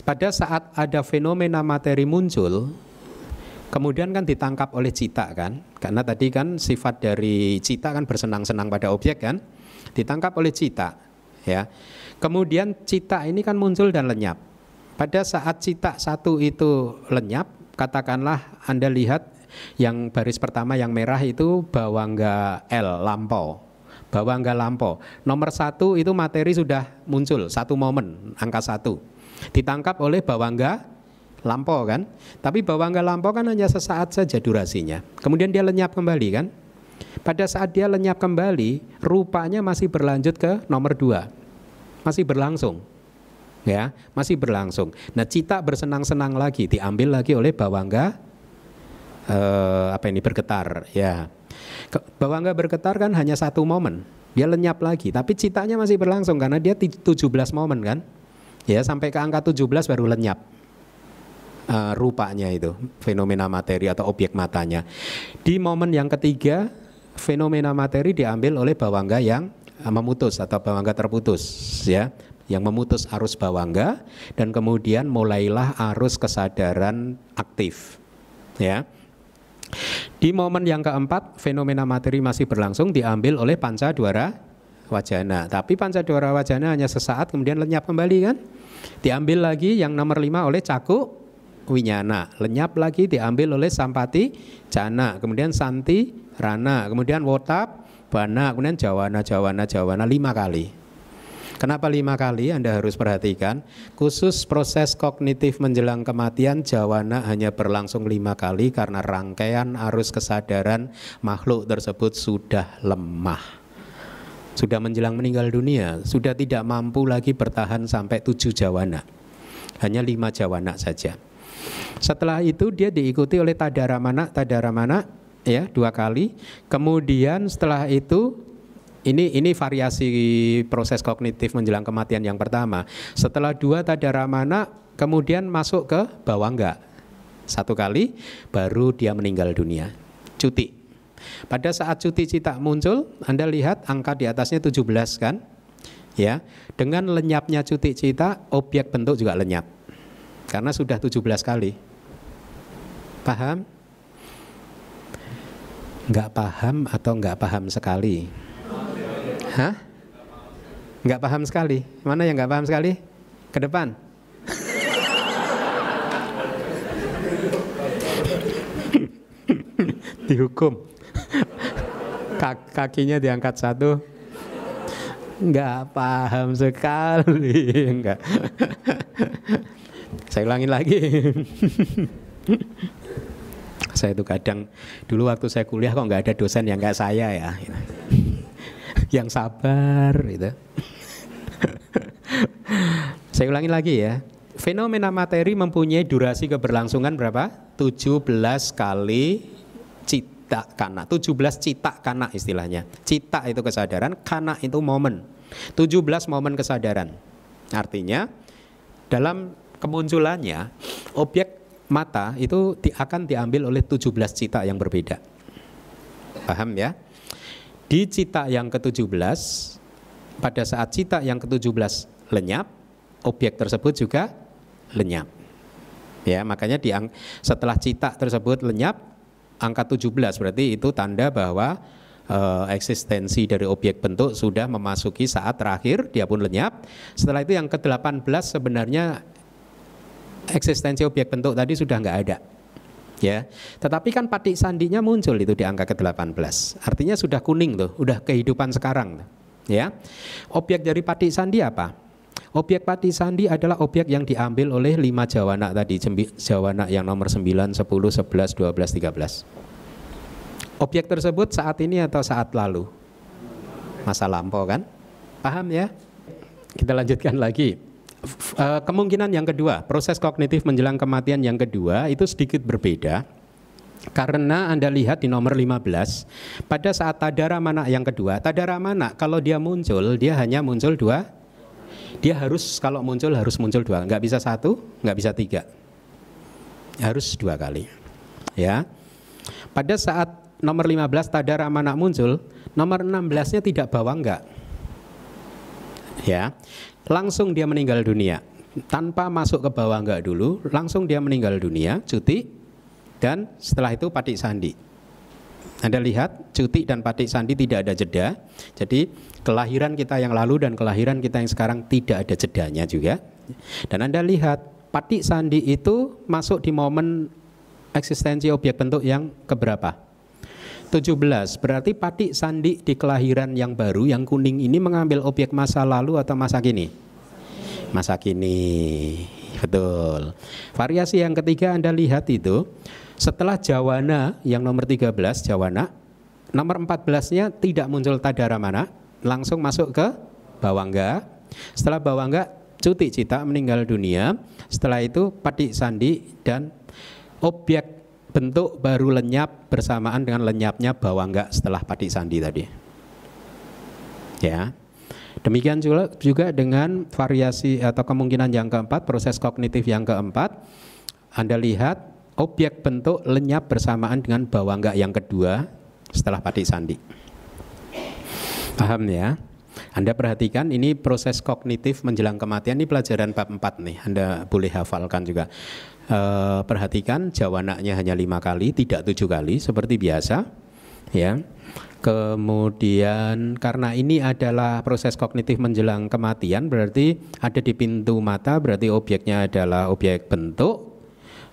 pada saat ada fenomena materi muncul kemudian kan ditangkap oleh cita kan? Karena tadi kan sifat dari cita kan bersenang-senang pada objek kan? Ditangkap oleh cita ya. Kemudian cita ini kan muncul dan lenyap. Pada saat cita satu itu lenyap, katakanlah Anda lihat yang baris pertama yang merah itu bawangga L, lampau. Bawangga lampau. Nomor satu itu materi sudah muncul, satu momen, angka satu. Ditangkap oleh bawangga lampau kan. Tapi bawangga lampau kan hanya sesaat saja durasinya. Kemudian dia lenyap kembali kan. Pada saat dia lenyap kembali, rupanya masih berlanjut ke nomor dua. Masih berlangsung ya masih berlangsung. Nah cita bersenang-senang lagi diambil lagi oleh bawangga eh, apa ini bergetar ya. Bawangga bergetar kan hanya satu momen, dia lenyap lagi, tapi citanya masih berlangsung karena dia 17 momen kan. Ya sampai ke angka 17 baru lenyap. Uh, rupanya itu fenomena materi atau objek matanya. Di momen yang ketiga fenomena materi diambil oleh bawangga yang memutus atau bawangga terputus ya yang memutus arus bawangga dan kemudian mulailah arus kesadaran aktif. Ya. Di momen yang keempat, fenomena materi masih berlangsung diambil oleh panca dwara wajana. Tapi panca dwara wajana hanya sesaat kemudian lenyap kembali kan? Diambil lagi yang nomor lima oleh caku winyana. Lenyap lagi diambil oleh sampati jana. Kemudian santi rana. Kemudian wotap bana. Kemudian jawana jawana jawana lima kali. Kenapa lima kali Anda harus perhatikan? Khusus proses kognitif menjelang kematian jawana hanya berlangsung lima kali karena rangkaian arus kesadaran makhluk tersebut sudah lemah. Sudah menjelang meninggal dunia, sudah tidak mampu lagi bertahan sampai tujuh jawana. Hanya lima jawana saja. Setelah itu dia diikuti oleh tadaramana, tadaramana ya dua kali. Kemudian setelah itu ini ini variasi proses kognitif menjelang kematian yang pertama. Setelah dua tadaramana kemudian masuk ke bawangga. Satu kali baru dia meninggal dunia. Cuti. Pada saat cuti cita muncul, Anda lihat angka di atasnya 17 kan? Ya. Dengan lenyapnya cuti cita, objek bentuk juga lenyap. Karena sudah 17 kali. Paham? Enggak paham atau enggak paham sekali? Hah? Nggak paham sekali. Mana yang nggak paham sekali? Ke depan. Dihukum. Kakinya diangkat satu. Nggak paham sekali. Nggak. Saya ulangin lagi. Saya itu kadang dulu waktu saya kuliah kok nggak ada dosen yang kayak saya ya, yang sabar gitu. saya ulangi lagi ya. Fenomena materi mempunyai durasi keberlangsungan berapa? 17 kali cita kana. 17 cita kana istilahnya. Cita itu kesadaran, kana itu momen. 17 momen kesadaran. Artinya dalam kemunculannya objek mata itu akan diambil oleh 17 cita yang berbeda. Paham ya? Di cita yang ke-17 pada saat cita yang ke-17 lenyap, objek tersebut juga lenyap. Ya, makanya di setelah cita tersebut lenyap angka 17 berarti itu tanda bahwa e, eksistensi dari objek bentuk sudah memasuki saat terakhir dia pun lenyap. Setelah itu yang ke-18 sebenarnya eksistensi objek bentuk tadi sudah nggak ada. Ya, tetapi kan patik sandinya muncul itu di angka ke-18. Artinya sudah kuning tuh, udah kehidupan sekarang. Ya. Objek dari patik sandi apa? Objek pati sandi adalah objek yang diambil oleh lima jawana tadi, jawana yang nomor 9, 10, 11, 12, 13. Objek tersebut saat ini atau saat lalu? Masa lampau kan? Paham ya? Kita lanjutkan lagi. Eh, kemungkinan yang kedua, proses kognitif menjelang kematian yang kedua itu sedikit berbeda. Karena Anda lihat di nomor 15, pada saat tadara mana yang kedua, tadara mana kalau dia muncul, dia hanya muncul dua dia harus kalau muncul harus muncul dua, nggak bisa satu, nggak bisa tiga, harus dua kali. Ya, pada saat nomor 15 tadara mana muncul, nomor 16-nya tidak bawa enggak. Ya, langsung dia meninggal dunia tanpa masuk ke bawah enggak dulu, langsung dia meninggal dunia, cuti, dan setelah itu patik sandi. Anda lihat cuti dan patik sandi tidak ada jeda. Jadi kelahiran kita yang lalu dan kelahiran kita yang sekarang tidak ada jedanya juga. Dan Anda lihat patik sandi itu masuk di momen eksistensi objek bentuk yang keberapa? 17. Berarti patik sandi di kelahiran yang baru yang kuning ini mengambil objek masa lalu atau masa kini? Masa kini. Betul. Variasi yang ketiga Anda lihat itu setelah Jawana yang nomor 13 Jawana, nomor 14-nya tidak muncul tadara mana, langsung masuk ke Bawangga. Setelah Bawangga cuti cita meninggal dunia. Setelah itu Padik Sandi dan objek bentuk baru lenyap bersamaan dengan lenyapnya Bawangga setelah Padik Sandi tadi. Ya. Demikian juga, dengan variasi atau kemungkinan yang keempat, proses kognitif yang keempat. Anda lihat objek bentuk lenyap bersamaan dengan bawangga yang kedua setelah patik sandi. Paham ya? Anda perhatikan ini proses kognitif menjelang kematian ini pelajaran bab 4 nih. Anda boleh hafalkan juga. E, perhatikan jawanaknya hanya lima kali, tidak tujuh kali seperti biasa. Ya. Kemudian karena ini adalah proses kognitif menjelang kematian berarti ada di pintu mata berarti objeknya adalah objek bentuk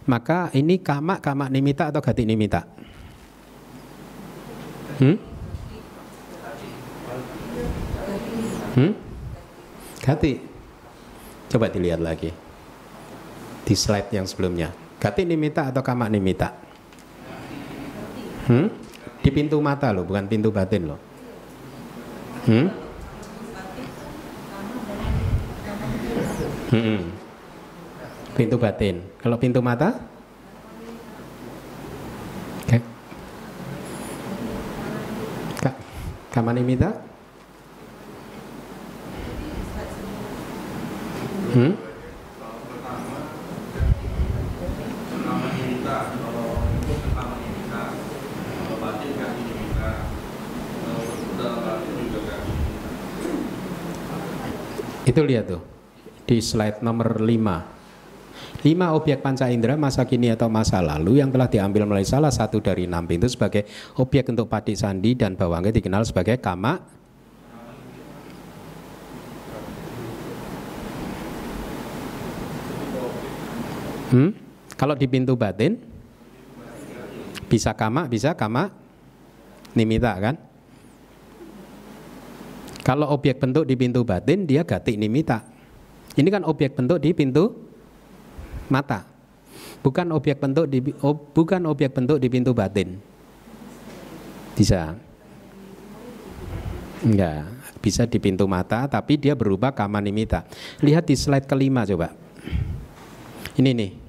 maka ini kama kama nimita atau gati nimita? Hmm? Hmm? Gati. Coba dilihat lagi. Di slide yang sebelumnya. Gati nimita atau kama nimita? Hmm? Di pintu mata loh, bukan pintu batin loh. Hmm? Hmm. Pintu batin. Kalau pintu mata? Oke. Kak, kamanimita? Hmm? Itu lihat tuh di slide nomor 5 Lima objek panca indera masa kini atau masa lalu yang telah diambil melalui salah satu dari enam pintu sebagai objek untuk pati sandi dan bawangnya dikenal sebagai kama Hmm? Kalau di pintu batin bisa kama, bisa kama nimita kan? Kalau objek bentuk di pintu batin dia gati nimita. Ini kan objek bentuk di pintu mata. bukan objek bentuk di ob, bukan objek bentuk di pintu batin. Bisa. Enggak, bisa di pintu mata tapi dia berubah kama nimita. Lihat di slide kelima coba. Ini nih.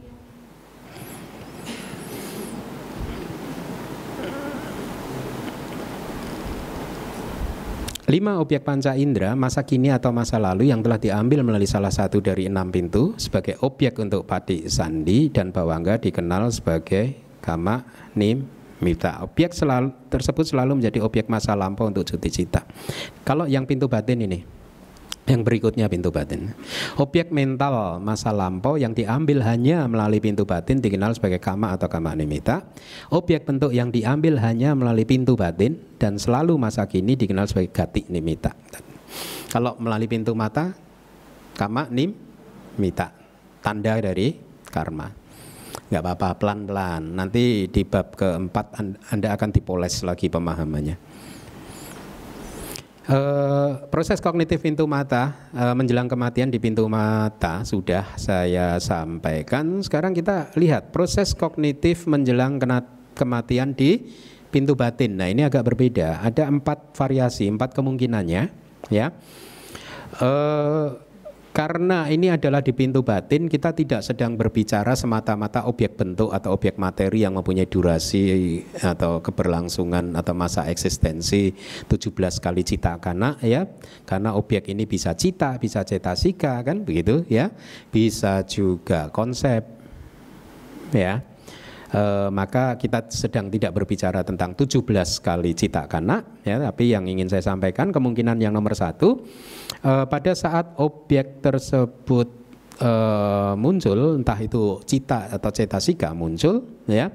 Lima objek panca indera masa kini atau masa lalu yang telah diambil melalui salah satu dari enam pintu sebagai objek untuk pati sandi dan bawangga dikenal sebagai kama nim mita. Objek selalu, tersebut selalu menjadi objek masa lampau untuk cuti cita. Kalau yang pintu batin ini, yang berikutnya pintu batin. Objek mental masa lampau yang diambil hanya melalui pintu batin dikenal sebagai kama atau kama nimita. Objek bentuk yang diambil hanya melalui pintu batin dan selalu masa kini dikenal sebagai gati nimita. Kalau melalui pintu mata, kama nim mita, tanda dari karma. Nggak apa-apa, pelan-pelan. Nanti di bab keempat Anda akan dipoles lagi pemahamannya. Uh, proses kognitif pintu mata uh, menjelang kematian di pintu mata sudah saya sampaikan. Sekarang kita lihat proses kognitif menjelang kematian di pintu batin. Nah ini agak berbeda. Ada empat variasi, empat kemungkinannya. Ya. Uh, karena ini adalah di pintu batin, kita tidak sedang berbicara semata-mata objek bentuk atau objek materi yang mempunyai durasi atau keberlangsungan atau masa eksistensi 17 kali cita karena ya. Karena objek ini bisa cita, bisa cetasika kan begitu ya. Bisa juga konsep ya. E, maka kita sedang tidak berbicara tentang 17 kali cita kana ya, tapi yang ingin saya sampaikan kemungkinan yang nomor satu uh, pada saat objek tersebut uh, muncul, entah itu cita atau cetasika muncul, ya,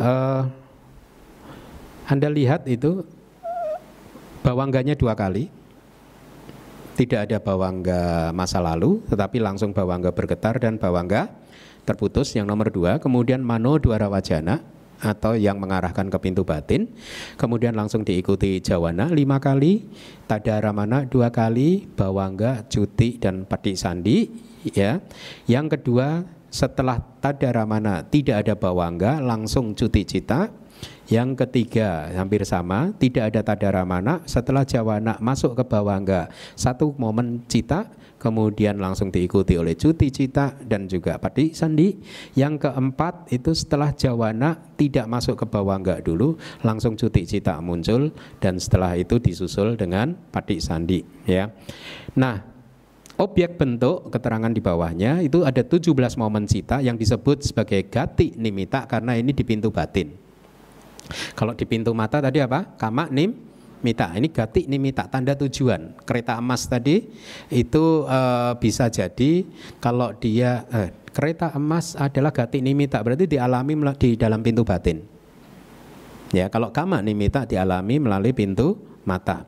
uh, anda lihat itu bawangganya dua kali, tidak ada bawangga masa lalu, tetapi langsung bawangga bergetar dan bawangga terputus. Yang nomor dua, kemudian mano dua wajana atau yang mengarahkan ke pintu batin. Kemudian langsung diikuti jawana lima kali, tadaramana dua kali, bawangga, cuti dan pati sandi. Ya, yang kedua setelah tadaramana tidak ada bawangga, langsung cuti cita. Yang ketiga hampir sama, tidak ada tadaramana. Setelah jawana masuk ke bawangga, satu momen cita kemudian langsung diikuti oleh cuti cita dan juga pati sandi. Yang keempat itu setelah jawana tidak masuk ke bawah enggak dulu, langsung cuti cita muncul dan setelah itu disusul dengan pati sandi ya. Nah, objek bentuk keterangan di bawahnya itu ada 17 momen cita yang disebut sebagai gati nimita karena ini di pintu batin. Kalau di pintu mata tadi apa? Kama nim mita. Ini gati ini mita tanda tujuan. Kereta emas tadi itu uh, bisa jadi kalau dia uh, kereta emas adalah gati nimita berarti dialami di dalam pintu batin. Ya, kalau kama nimita dialami melalui pintu mata.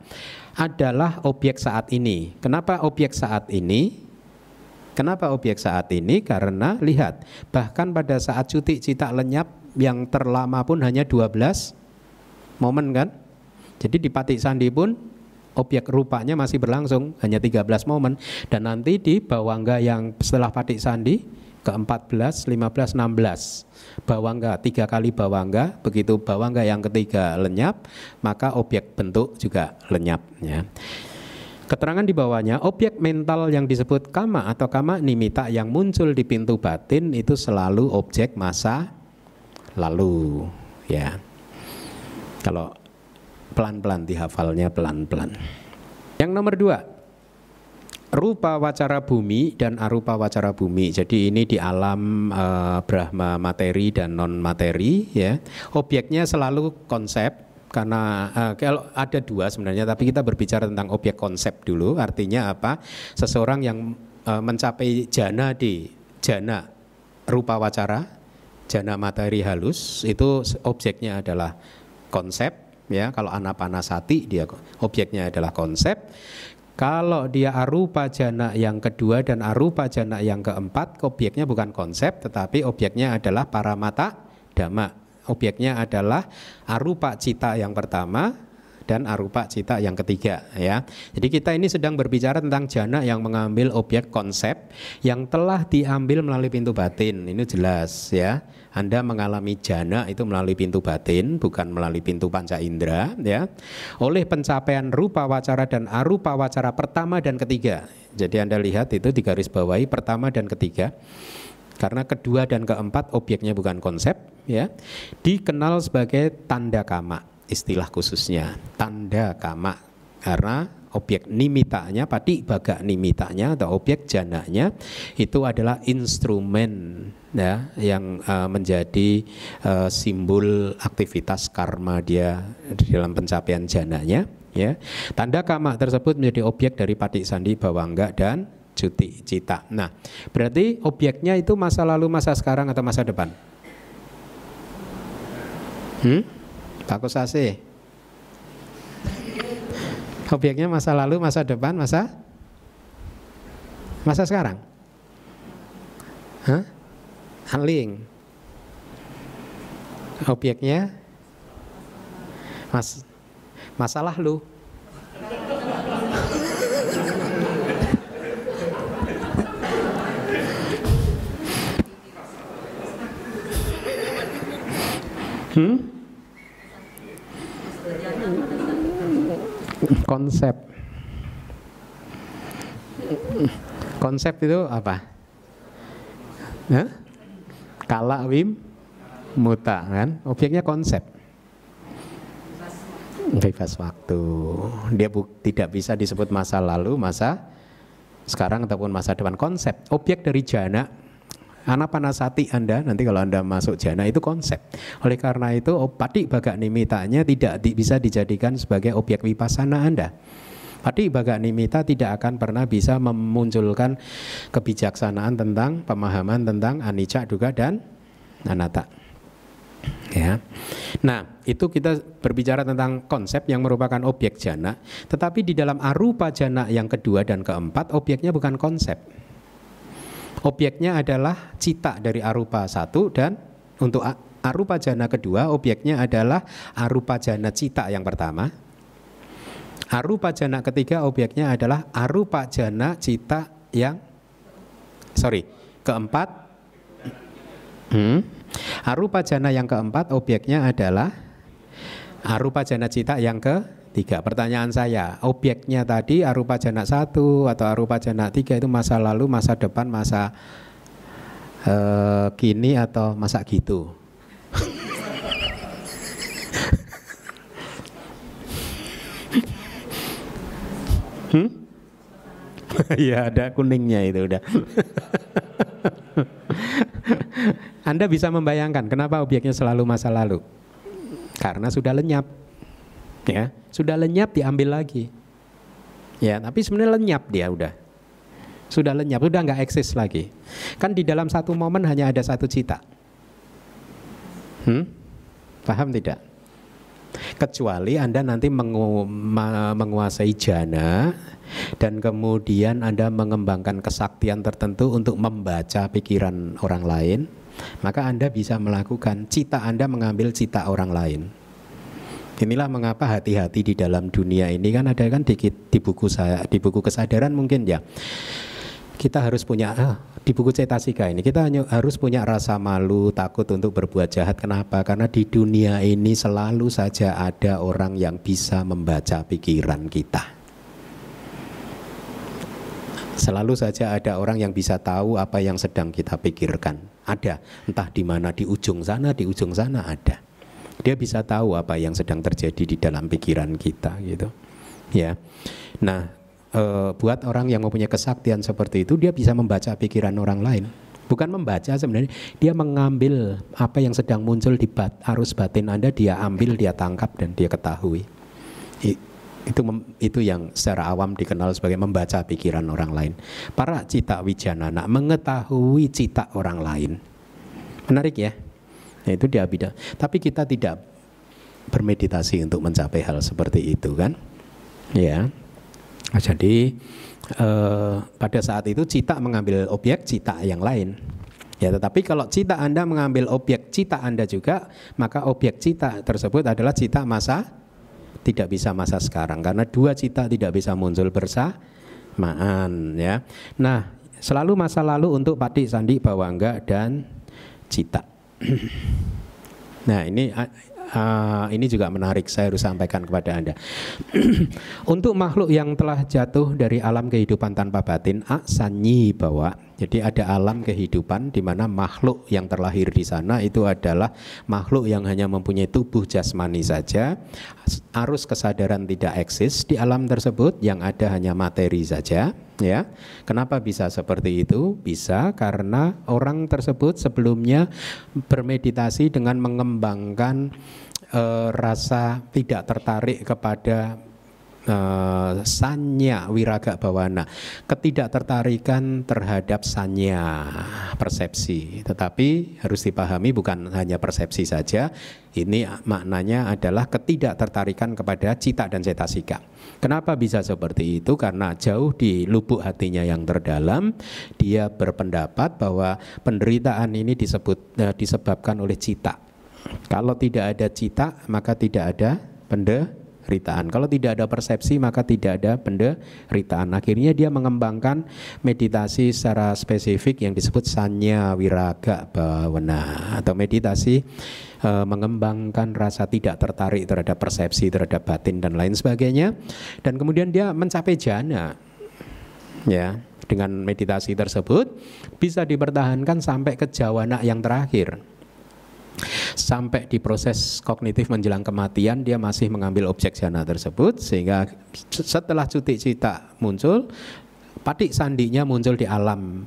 Adalah objek saat ini. Kenapa objek saat ini? Kenapa objek saat ini? Karena lihat, bahkan pada saat cuti cita lenyap yang terlama pun hanya 12 momen kan? Jadi di Patik Sandi pun objek rupanya masih berlangsung hanya 13 momen dan nanti di Bawangga yang setelah Patik Sandi ke 14, 15, 16 Bawangga tiga kali Bawangga begitu Bawangga yang ketiga lenyap maka objek bentuk juga lenyap ya. Keterangan di bawahnya, objek mental yang disebut kama atau kama nimita yang muncul di pintu batin itu selalu objek masa lalu, ya. Kalau pelan-pelan dihafalnya pelan-pelan. Yang nomor dua, rupa wacara bumi dan arupa wacara bumi. Jadi ini di alam uh, Brahma materi dan non materi ya. Objeknya selalu konsep karena uh, kalau ada dua sebenarnya tapi kita berbicara tentang objek konsep dulu. Artinya apa? Seseorang yang uh, mencapai jana di jana rupa wacara, jana materi halus itu objeknya adalah konsep ya kalau anapanasati dia objeknya adalah konsep. Kalau dia arupa jana yang kedua dan arupa jana yang keempat objeknya bukan konsep tetapi objeknya adalah para mata dhamma. Objeknya adalah arupa cita yang pertama dan arupa cita yang ketiga ya. Jadi kita ini sedang berbicara tentang jana yang mengambil objek konsep yang telah diambil melalui pintu batin. Ini jelas ya. Anda mengalami jana itu melalui pintu batin, bukan melalui pintu panca indera, ya. Oleh pencapaian rupa wacara dan arupa wacara pertama dan ketiga. Jadi Anda lihat itu di garis bawahi pertama dan ketiga. Karena kedua dan keempat objeknya bukan konsep, ya. Dikenal sebagai tanda kama, istilah khususnya. Tanda kama karena objek nimitanya, pati baga nimitanya atau objek jananya itu adalah instrumen ya yang uh, menjadi uh, simbol aktivitas karma dia di dalam pencapaian jananya ya. Tanda kama tersebut menjadi objek dari patik sandi bawangga dan cuti cita. Nah berarti objeknya itu masa lalu masa sekarang atau masa depan? Hmm Pak Kusase objeknya masa lalu masa depan masa masa sekarang Hah? Aling. Objeknya Mas masalah lu. Hmm? Konsep. Konsep itu apa? Hah? kala wim muta kan objeknya konsep bebas waktu dia bu, tidak bisa disebut masa lalu masa sekarang ataupun masa depan konsep objek dari jana Anapanasati Anda nanti kalau Anda masuk jana itu konsep. Oleh karena itu pati baga nimitanya tidak di, bisa dijadikan sebagai objek wipasana Anda. Pati baga nimita tidak akan pernah bisa memunculkan kebijaksanaan tentang pemahaman tentang anicca duga dan anatta. Ya. Nah, itu kita berbicara tentang konsep yang merupakan objek jana, tetapi di dalam arupa jana yang kedua dan keempat objeknya bukan konsep. Objeknya adalah cita dari arupa satu dan untuk arupa jana kedua objeknya adalah arupa jana cita yang pertama Arupa jana ketiga objeknya adalah arupa jana cita yang sorry keempat. Hmm. Arupa jana yang keempat objeknya adalah arupa jana cita yang ketiga. Pertanyaan saya, objeknya tadi arupa jana satu atau arupa jana tiga itu masa lalu, masa depan, masa uh, kini atau masa gitu? Hmm? ya ada kuningnya itu udah. Anda bisa membayangkan kenapa objeknya selalu masa lalu? Karena sudah lenyap. Ya, sudah lenyap diambil lagi. Ya, tapi sebenarnya lenyap dia udah. Sudah lenyap, sudah nggak eksis lagi. Kan di dalam satu momen hanya ada satu cita. Hmm? Paham tidak? kecuali Anda nanti mengu menguasai jana dan kemudian Anda mengembangkan kesaktian tertentu untuk membaca pikiran orang lain, maka Anda bisa melakukan cita Anda mengambil cita orang lain. Inilah mengapa hati-hati di dalam dunia ini. Kan ada kan di, di buku saya di buku kesadaran mungkin ya. Kita harus punya ah, di buku cetasika ini kita harus punya rasa malu takut untuk berbuat jahat. Kenapa? Karena di dunia ini selalu saja ada orang yang bisa membaca pikiran kita. Selalu saja ada orang yang bisa tahu apa yang sedang kita pikirkan. Ada. Entah di mana di ujung sana di ujung sana ada dia bisa tahu apa yang sedang terjadi di dalam pikiran kita gitu. Ya. Nah e, buat orang yang mempunyai kesaktian seperti itu dia bisa membaca pikiran orang lain. Bukan membaca sebenarnya dia mengambil apa yang sedang muncul di bat, arus batin anda dia ambil dia tangkap dan dia ketahui. I, itu itu yang secara awam dikenal sebagai membaca pikiran orang lain. Para cita wijanana mengetahui cita orang lain. Menarik ya itu dia bida tapi kita tidak bermeditasi untuk mencapai hal seperti itu kan ya Nah, jadi eh, pada saat itu cita mengambil objek cita yang lain. Ya, tetapi kalau cita Anda mengambil objek cita Anda juga, maka objek cita tersebut adalah cita masa tidak bisa masa sekarang karena dua cita tidak bisa muncul bersamaan ya. Nah, selalu masa lalu untuk Pati Sandi Bawangga dan Cita. nah, ini uh, ini juga menarik saya harus sampaikan kepada Anda. Untuk makhluk yang telah jatuh dari alam kehidupan tanpa batin, aksanyi bahwa jadi ada alam kehidupan di mana makhluk yang terlahir di sana itu adalah makhluk yang hanya mempunyai tubuh jasmani saja. Arus kesadaran tidak eksis di alam tersebut, yang ada hanya materi saja, ya. Kenapa bisa seperti itu? Bisa karena orang tersebut sebelumnya bermeditasi dengan mengembangkan e, rasa tidak tertarik kepada uh, sanya wiraga bawana ketidaktertarikan terhadap sanya. Persepsi. Tetapi harus dipahami bukan hanya persepsi saja. Ini maknanya adalah ketidaktertarikan kepada cita dan cetasika kenapa bisa seperti itu? Karena jauh di lubuk hatinya yang terdalam dia berpendapat bahwa penderitaan ini disebut uh, disebabkan oleh cita. Kalau tidak ada cita maka tidak ada penderitaan penderitaan. Kalau tidak ada persepsi maka tidak ada penderitaan. Akhirnya dia mengembangkan meditasi secara spesifik yang disebut sanya wiraga bhavana atau meditasi e, mengembangkan rasa tidak tertarik terhadap persepsi, terhadap batin dan lain sebagainya. Dan kemudian dia mencapai jana. Ya, dengan meditasi tersebut bisa dipertahankan sampai ke jawana yang terakhir sampai di proses kognitif menjelang kematian dia masih mengambil objek jana tersebut sehingga setelah cuti cita muncul patik sandinya muncul di alam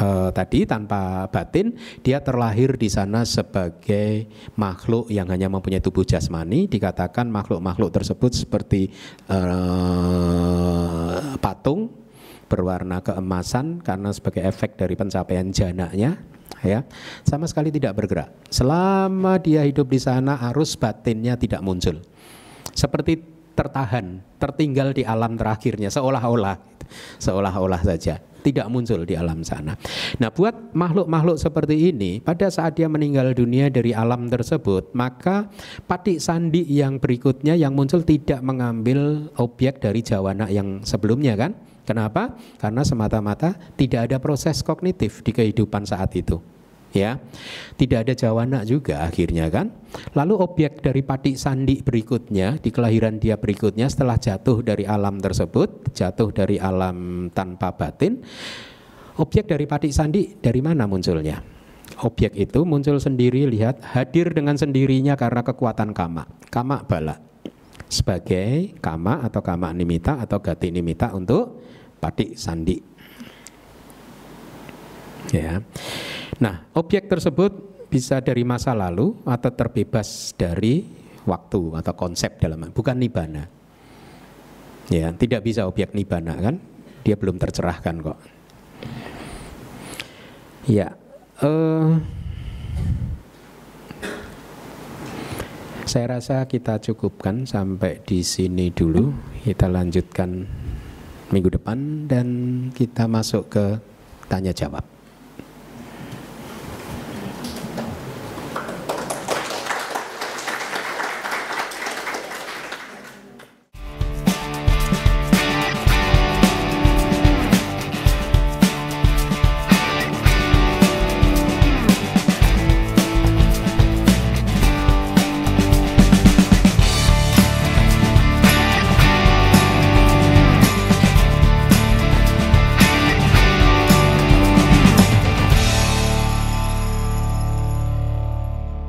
uh, tadi tanpa batin dia terlahir di sana sebagai makhluk yang hanya mempunyai tubuh jasmani. Dikatakan makhluk-makhluk tersebut seperti uh, patung berwarna keemasan karena sebagai efek dari pencapaian jananya ya sama sekali tidak bergerak selama dia hidup di sana arus batinnya tidak muncul seperti tertahan tertinggal di alam terakhirnya seolah-olah seolah-olah saja tidak muncul di alam sana. Nah, buat makhluk-makhluk seperti ini, pada saat dia meninggal dunia dari alam tersebut, maka patik sandi yang berikutnya yang muncul tidak mengambil objek dari jawana yang sebelumnya kan? Kenapa? Karena semata-mata tidak ada proses kognitif di kehidupan saat itu. Ya, tidak ada jawana juga akhirnya kan. Lalu objek dari patik sandi berikutnya di kelahiran dia berikutnya setelah jatuh dari alam tersebut, jatuh dari alam tanpa batin, objek dari patik sandi dari mana munculnya? Objek itu muncul sendiri lihat hadir dengan sendirinya karena kekuatan kama, kama bala sebagai kama atau kama nimita atau gati nimita untuk patik sandi. Ya. Nah, objek tersebut bisa dari masa lalu atau terbebas dari waktu atau konsep dalam bukan nibana. Ya, tidak bisa objek nibana kan? Dia belum tercerahkan kok. Ya, uh, saya rasa kita cukupkan sampai di sini dulu. Kita lanjutkan minggu depan dan kita masuk ke tanya jawab.